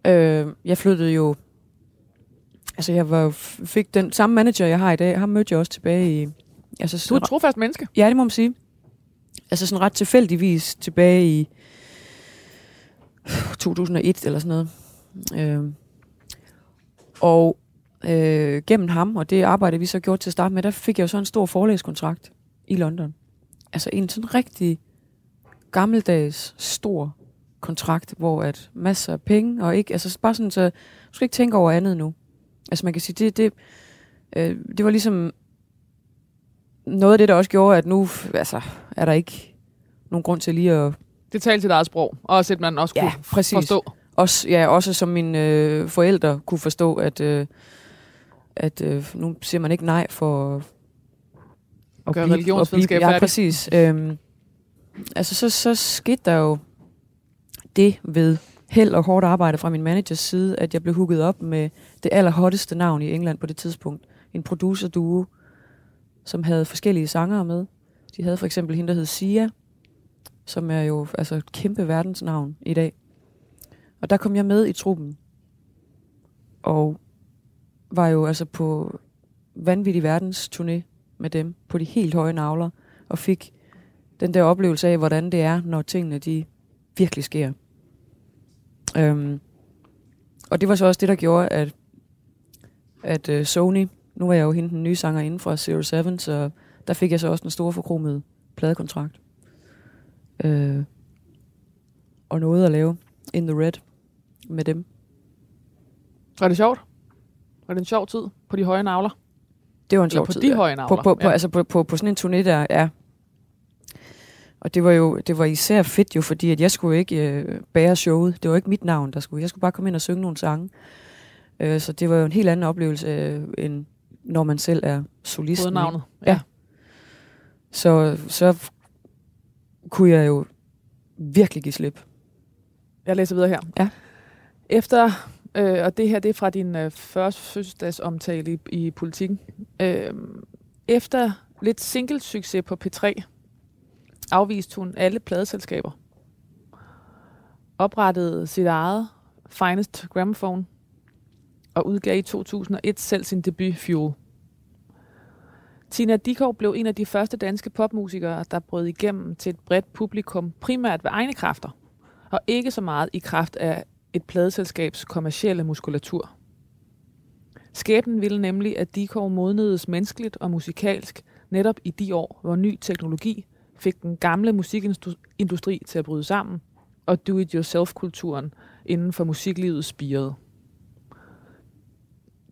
Øh, jeg flyttede jo... Altså jeg var, fik den samme manager, jeg har i dag, ham mødte jeg også tilbage i... Altså, Du er et trofast menneske. Ja, det må man sige. Altså sådan ret tilfældigvis tilbage i uh, 2001 eller sådan noget. Øh, og øh, gennem ham, og det arbejde, vi så gjorde til at starte med, der fik jeg jo så en stor forlægskontrakt i London. Altså en sådan rigtig gammeldags, stor kontrakt, hvor at masser af penge, og ikke, altså bare sådan, så du skal ikke tænke over andet nu. Altså man kan sige, det, det, øh, det var ligesom noget af det, der også gjorde, at nu altså, er der ikke nogen grund til lige at... Det talte sit eget sprog, og også at man også Ja, kunne præcis. forstå. Også, ja, også som mine øh, forældre kunne forstå, at, øh, at øh, nu siger man ikke nej for at gøre blive- religionsvidenskab at blive, Ja, præcis. Øhm, altså, så, så skete der jo det ved held og hårdt arbejde fra min managers side, at jeg blev hooket op med det allerhotteste navn i England på det tidspunkt. En producer-duo, som havde forskellige sangere med. De havde for eksempel hende, der hed Sia, som er jo altså et kæmpe verdensnavn i dag. Og der kom jeg med i truppen. Og var jo altså på vanvittig verdens turné med dem på de helt høje navler, og fik den der oplevelse af, hvordan det er, når tingene de virkelig sker. Øhm, og det var så også det, der gjorde, at, at uh, Sony, nu var jeg jo hende den nye sanger inden fra Zero Seven, så der fik jeg så også den store forkromede pladekontrakt. Øh, og noget at lave in the red med dem. Var det sjovt? Var det en sjov tid på de høje navler? Det var en sjov på tid. de ja. høje navler? på, på, på, ja. altså på, på, på sådan en turné der, ja. Og det var jo det var især fedt jo, fordi at jeg skulle ikke øh, bære showet. Det var ikke mit navn, der skulle. Jeg skulle bare komme ind og synge nogle sange. Øh, så det var jo en helt anden oplevelse, øh, end når man selv er solisten. ikke? Hovednavnet. Ja. Så, så kunne jeg jo virkelig give slip. Jeg læser videre her. Ja. Efter, øh, og det her det er fra din øh, første fødselsdagsomtale i, i politikken. Øh, efter lidt single-succes på P3, afviste hun alle pladeselskaber. Oprettede sit eget Finest Gramophone og udgav i 2001 selv sin debut Fuel. Tina Dikov blev en af de første danske popmusikere, der brød igennem til et bredt publikum, primært ved egne kræfter og ikke så meget i kraft af et pladeselskabs kommercielle muskulatur. Skæbnen ville nemlig, at Dikov modnedes menneskeligt og musikalsk netop i de år, hvor ny teknologi fik den gamle musikindustri til at bryde sammen, og do-it-yourself-kulturen inden for musiklivet spirede.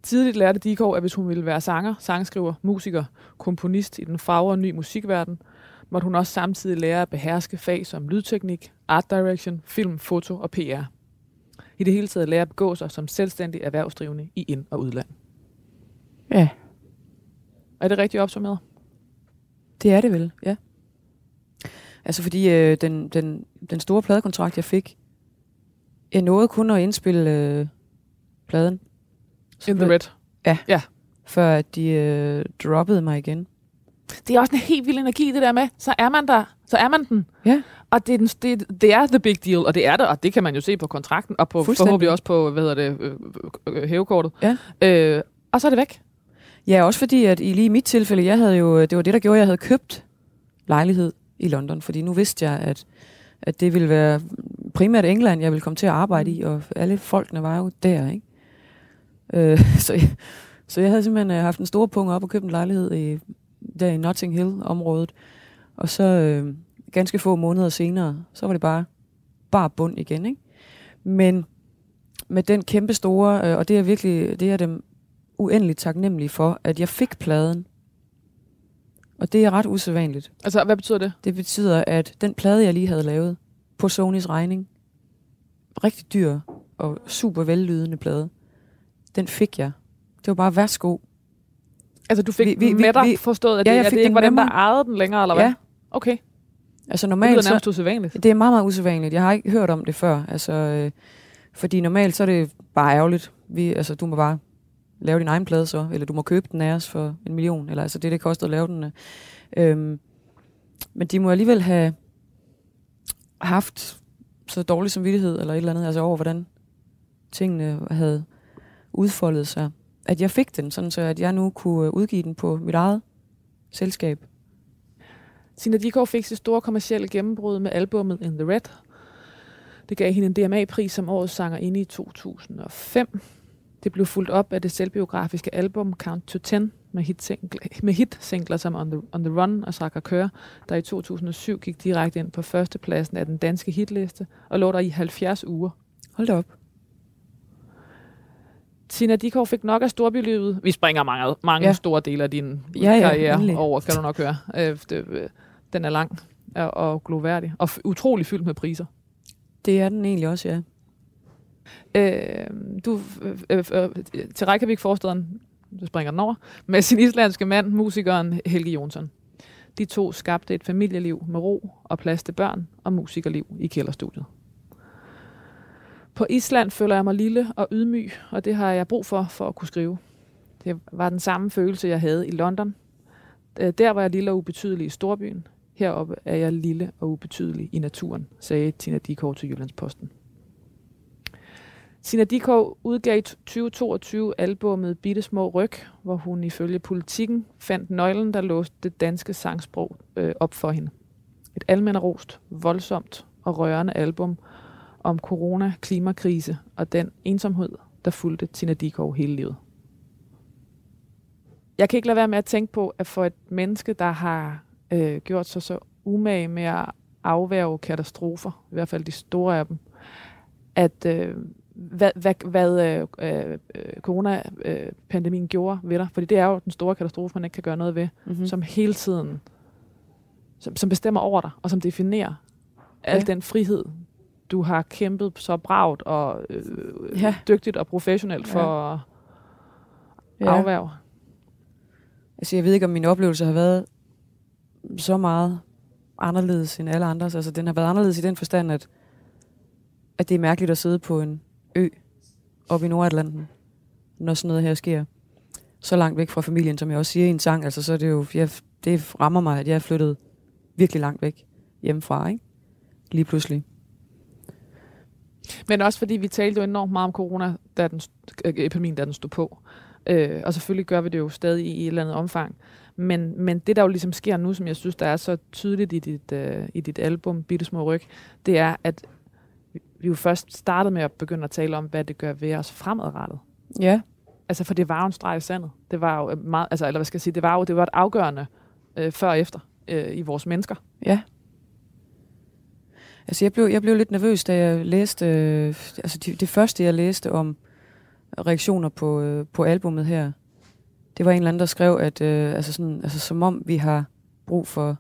Tidligt lærte Dikov, at hvis hun ville være sanger, sangskriver, musiker, komponist i den fagre ny musikverden, måtte hun også samtidig lære at beherske fag som lydteknik, art direction, film, foto og PR. I det hele taget lære at begå sig som selvstændig erhvervsdrivende i ind- og udland. Ja. Er det rigtigt opsummeret? Det er det vel, ja. Altså fordi øh, den, den, den store pladekontrakt, jeg fik, jeg nåede kun at indspille øh, pladen. In the red. Før at de øh, droppede mig igen. Det er også en helt vild energi, det der med. Så er man der. Så er man den. Ja. Og det er, den, det, det er the big deal, og det er det, og det kan man jo se på kontrakten, og på forhåbentlig også på, hvad hedder det, øh, øh, øh, hævekortet. Ja. Øh, og så er det væk. Ja, også fordi, at i lige mit tilfælde, jeg havde jo, det var det, der gjorde, at jeg havde købt lejlighed i London. Fordi nu vidste jeg, at, at det ville være primært England, jeg ville komme til at arbejde i, og alle folkene var jo der, ikke? Øh, så, jeg, så jeg havde simpelthen øh, haft en stor punkt op og købt en lejlighed i, der i Notting Hill-området. Og så øh, ganske få måneder senere, så var det bare, bare bund igen, ikke? Men med den kæmpe store, øh, og det er virkelig, det er dem uendeligt taknemmelig for, at jeg fik pladen. Og det er ret usædvanligt. Altså, hvad betyder det? Det betyder, at den plade, jeg lige havde lavet på Sonys regning, rigtig dyr og super vellydende plade, den fik jeg. Det var bare, værsgo. Altså, du fik Vi- vi, med dig vi- forstået, at Ja, det, jeg at fik det ikke var dem, der ejede den længere, eller hvad? Ja. Okay, Altså det normalt, lyder så, nærmest usædvanligt. det er meget, meget usædvanligt. Jeg har ikke hørt om det før. Altså, øh, fordi normalt så er det bare ærgerligt. Vi, altså, du må bare lave din egen plade så, eller du må købe den af os for en million, eller altså det, det koster at lave den. øh. Øhm, men de må alligevel have haft så dårlig samvittighed, eller et eller andet, altså over, hvordan tingene havde udfoldet sig, at jeg fik den, sådan så at jeg nu kunne øh, udgive den på mit eget selskab. Tina Dikov fik sit store kommercielle gennembrud med albummet In The Red. Det gav hende en DMA-pris som årets sanger inde i 2005. Det blev fuldt op af det selvbiografiske album Count to Ten med hitsingler, med hitsingler som On the, On the Run og Saka Kør, der i 2007 gik direkte ind på førstepladsen af den danske hitliste og lå der i 70 uger. Hold da op. Tina Dikov fik nok af storbylivet. Vi springer mange, mange Ja. store dele af din Ja, ja, karriere endelig. over, kan du nok høre. Øh, det, øh, den er lang og, og gloværdig, og utrolig fyldt med priser. Det er den egentlig også, ja. Øh, du, øh, øh, øh, til Reykjavik forstaden, du springer den over, med sin islandske mand, musikeren Helge Jonsson. De to skabte et familieliv med ro og plads til børn og musikerliv i kælderstudiet. På Island føler jeg mig lille og ydmyg, og det har jeg brug for, for at kunne skrive. Det var den samme følelse, jeg havde i London. Der var jeg lille og ubetydelig i storbyen. Heroppe er jeg lille og ubetydelig i naturen, sagde Tina Dikov til Jyllandsposten. Tina Dikov udgav i 2022 albummet Bitte Små Ryg, hvor hun ifølge politikken fandt nøglen, der låste det danske sangsprog øh, op for hende. Et almennerost, voldsomt og rørende album om corona, klimakrise og den ensomhed, der fulgte Tina Dikov hele livet. Jeg kan ikke lade være med at tænke på, at for et menneske, der har øh, gjort sig så umage med at afværge katastrofer, i hvert fald de store af dem, at øh, hvad, hvad, hvad øh, øh, coronapandemien gjorde ved dig, fordi det er jo den store katastrofe, man ikke kan gøre noget ved, Mm-hmm. mm. som hele tiden, som, som bestemmer over dig, og som definerer al Ja. den frihed, du har kæmpet så bragt og øh, Ja. dygtigt og professionelt for Ja. ja. afværge. Altså, jeg ved ikke, om min oplevelse har været så meget anderledes end alle andres. Altså, den har været anderledes i den forstand, at, at det er mærkeligt at sidde på en ø oppe i Nordatlanten, når sådan noget her sker. Så langt væk fra familien, som jeg også siger i en sang. Altså, så er det jo, jeg, det rammer mig, at jeg er flyttet virkelig langt væk hjemmefra, ikke? Lige pludselig. Men også fordi vi talte jo enormt meget om corona, da den, øh, epidemien, da den stod på. Øh, og selvfølgelig gør vi det jo stadig i et eller andet omfang. Men, men det, der jo ligesom sker nu, som jeg synes, der er så tydeligt i dit, øh, i dit album, Bitte Små Ryg, det er, at vi- jo først startede med at begynde at tale om, hvad det gør ved os fremadrettet. Ja, Altså, for det var jo en streg i sandet. Det var jo øh, meget, altså, eller hvad skal jeg sige, det var jo det var et afgørende øh, før og efter øh, i vores mennesker. Ja. Altså, jeg blev, jeg blev lidt nervøs, da jeg læste... Øh, altså, det, det første, jeg læste om reaktioner på, øh, på albummet her, det var en eller anden, der skrev, at øh, altså sådan, altså, som om vi har brug for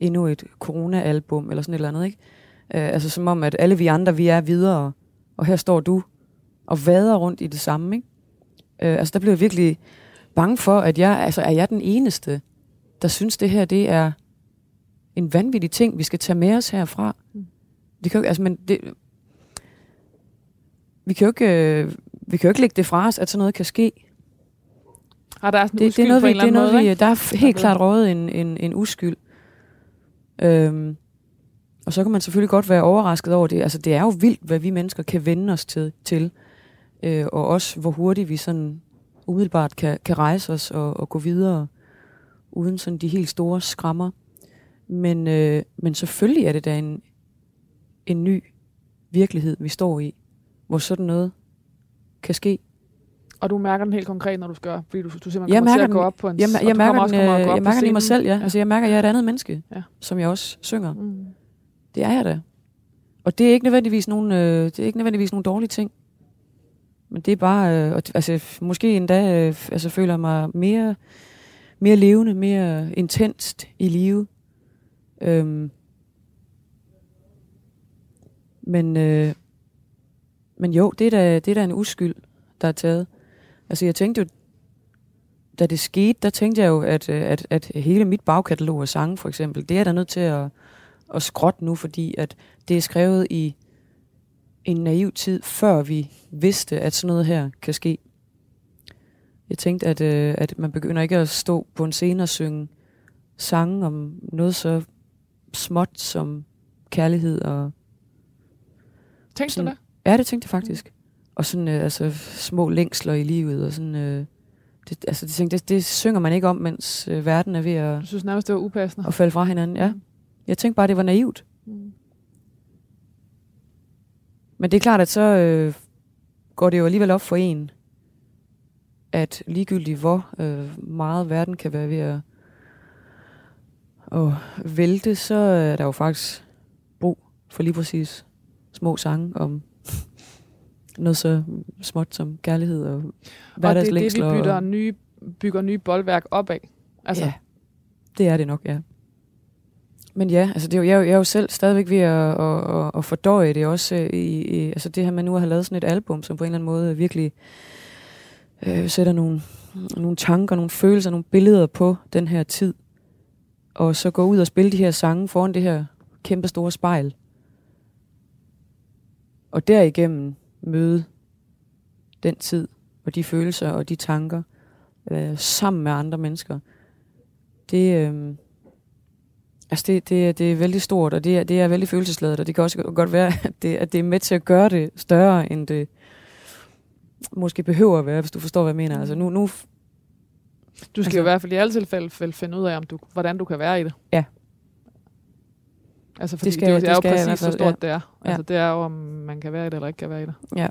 endnu et corona-album, eller sådan et eller andet, ikke? Øh, altså, som om, at alle vi andre, vi er videre, og her står du og vader rundt i det samme, ikke? Øh, altså, der blev jeg virkelig bange for, at jeg, altså, er jeg den eneste, der synes, det her, det er en vanvittig ting, vi skal tage med os herfra. Mm. Det kan jo, altså, men det, vi kan jo ikke, øh, vi kan jo ikke lægge det fra os, at sådan noget kan ske. Og der er sådan Det, det er noget, vi, det er noget, måde, vi, der er helt klart rådet en, en, en uskyld. Øhm, og så kan man selvfølgelig godt være overrasket over det. Altså, det er jo vildt, hvad vi mennesker kan vende os til. til. Øh, og også, hvor hurtigt vi sådan umiddelbart kan, kan rejse os og, og gå videre, uden sådan de helt store skrammer. Men, øh, men selvfølgelig er det da en, en ny virkelighed, vi står i, hvor sådan noget kan ske. Og du mærker den helt konkret, når du skal, fordi du, du simpelthen Jeg kommer til mærker at gå den- op på en Jeg, jeg du mærker, kommer den, at øh, gå jeg på mærker den i mig selv, ja. Ja. Altså, jeg mærker, at jeg er et andet menneske, Ja. som jeg også synger. Mm. Det er jeg da. Og det er ikke nødvendigvis nogen, øh, det er ikke nødvendigvis nogen dårlige ting. Men det er bare, øh, og altså måske endda, øh, altså føler jeg mig mere, mere levende, mere intenst i live. Øhm. Men, øh, men jo, det er, da, det er da en uskyld, der er taget. Altså jeg tænkte jo, da det skete, der tænkte jeg jo, at, øh, at, at hele mit bagkatalog af sange for eksempel, det er der nødt til at, at skrotte nu, fordi at det er skrevet i en naiv tid, før vi vidste, at sådan noget her kan ske. Jeg tænkte, at, øh, at man begynder ikke at stå på en scene og synge sange om noget så småt som kærlighed og... Tænkte sådan, du det? Ja, det tænkte jeg faktisk. Og sådan øh, altså, små længsler i livet og sådan... Øh, det, altså, det, tænkte, det, det synger man ikke om, mens øh, verden er ved at, Du synes nærmest, det var upassende? at falde fra hinanden. Ja. Jeg tænkte bare, det var naivt. Mm. Men det er klart, at så øh, går det jo alligevel op for en, at ligegyldigt hvor øh, meget verden kan være ved at, at vælte, så er der jo faktisk brug for lige præcis små sange om noget så småt som kærlighed og Og det er det, vi hverdagslængsler. bygger og- nye, bygger nye boldværk op af. Altså, Ja, det er det nok, ja. Men ja, altså det er jo, jeg, er jo, jeg er jo selv stadigvæk ved at, at, at, at fordøje det også øh, i, i altså det her med nu at have lavet sådan et album, som på en eller anden måde virkelig øh, sætter nogle, nogle tanker, nogle følelser, nogle billeder på den her tid. Og så gå ud og spille de her sange foran det her kæmpe store spejl. Og derigennem møde den tid og de følelser og de tanker øh, sammen med andre mennesker. Det, øh, altså det, det, det er vældig stort, og det er, det er vældig følelsesladet, og det kan også godt være, at det, at det er med til at gøre det større, end det måske behøver at være, hvis du forstår, hvad jeg mener. Altså nu, nu du skal Altså- jo i hvert fald i alle tilfælde finde ud af, om du, hvordan du kan være i det. Ja. Altså, fordi det, skal- det, er det det er jo skal præcis, så stort det er. Ja. Altså, det er jo, om man kan være i det, eller ikke kan være i det. ja,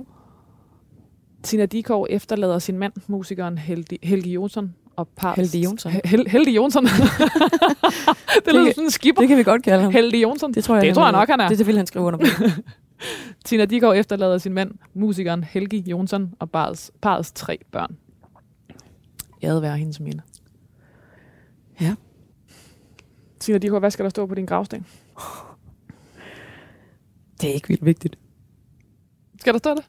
Tina Dikov efterlader sin mand, musikeren Helge, Helge Jonsson, og par... Helge Jonsson. Hel, Helge Jonsson. det lyder kan- sådan en skipper. det kan vi godt kalde ham. Helge Jonsson. Det tror jeg, det tror jeg nok, han er. Det, det vil han skrive under på. Tina Dikov efterlader sin mand, musikeren Helge Jonsson, og parets, parets tre børn. Jeg havde været hendes minde. Ja. Tina Dikov, hvad skal der stå på din gravsten? Det er ikke vildt vigtigt. Skal der stå det?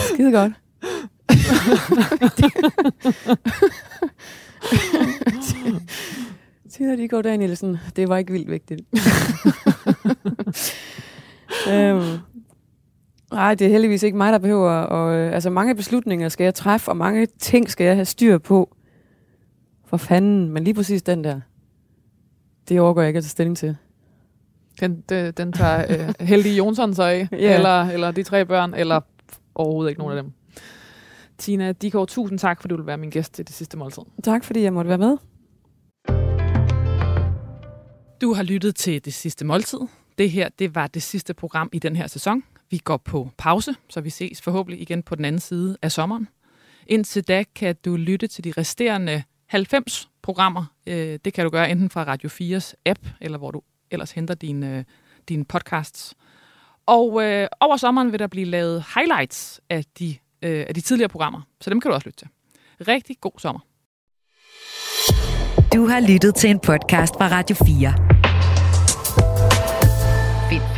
Skide godt. Tina, de går Danielsen. Det var ikke vildt vigtigt. øhm, nej, det er heldigvis ikke mig, der behøver. Og, øh, altså, mange beslutninger skal jeg træffe, og mange ting skal jeg have styr på. For fanden. Men lige præcis den der, det overgår jeg ikke at tage stilling til. Den, den, den tager øh, Helge Jonsson så af, Ja. eller, eller de tre børn, eller overhovedet ikke nogen af dem. Tina Dikov, tusind tak, fordi du vil være min gæst til det sidste måltid. Tak, fordi jeg måtte være med. Du har lyttet til Det Sidste Måltid. Det her, det var det sidste program i den her sæson. Vi går på pause, så vi ses forhåbentlig igen på den anden side af sommeren. Indtil da kan du lytte til de resterende 90 programmer. Øh, det kan du gøre enten fra Radio 4's app, eller hvor du ellers henter dine, øh, dine podcasts. Og øh, over sommeren vil der blive lavet highlights af de, øh, af de tidligere programmer, så dem kan du også lytte til. Rigtig god sommer. Du har lyttet til en podcast fra Radio 4.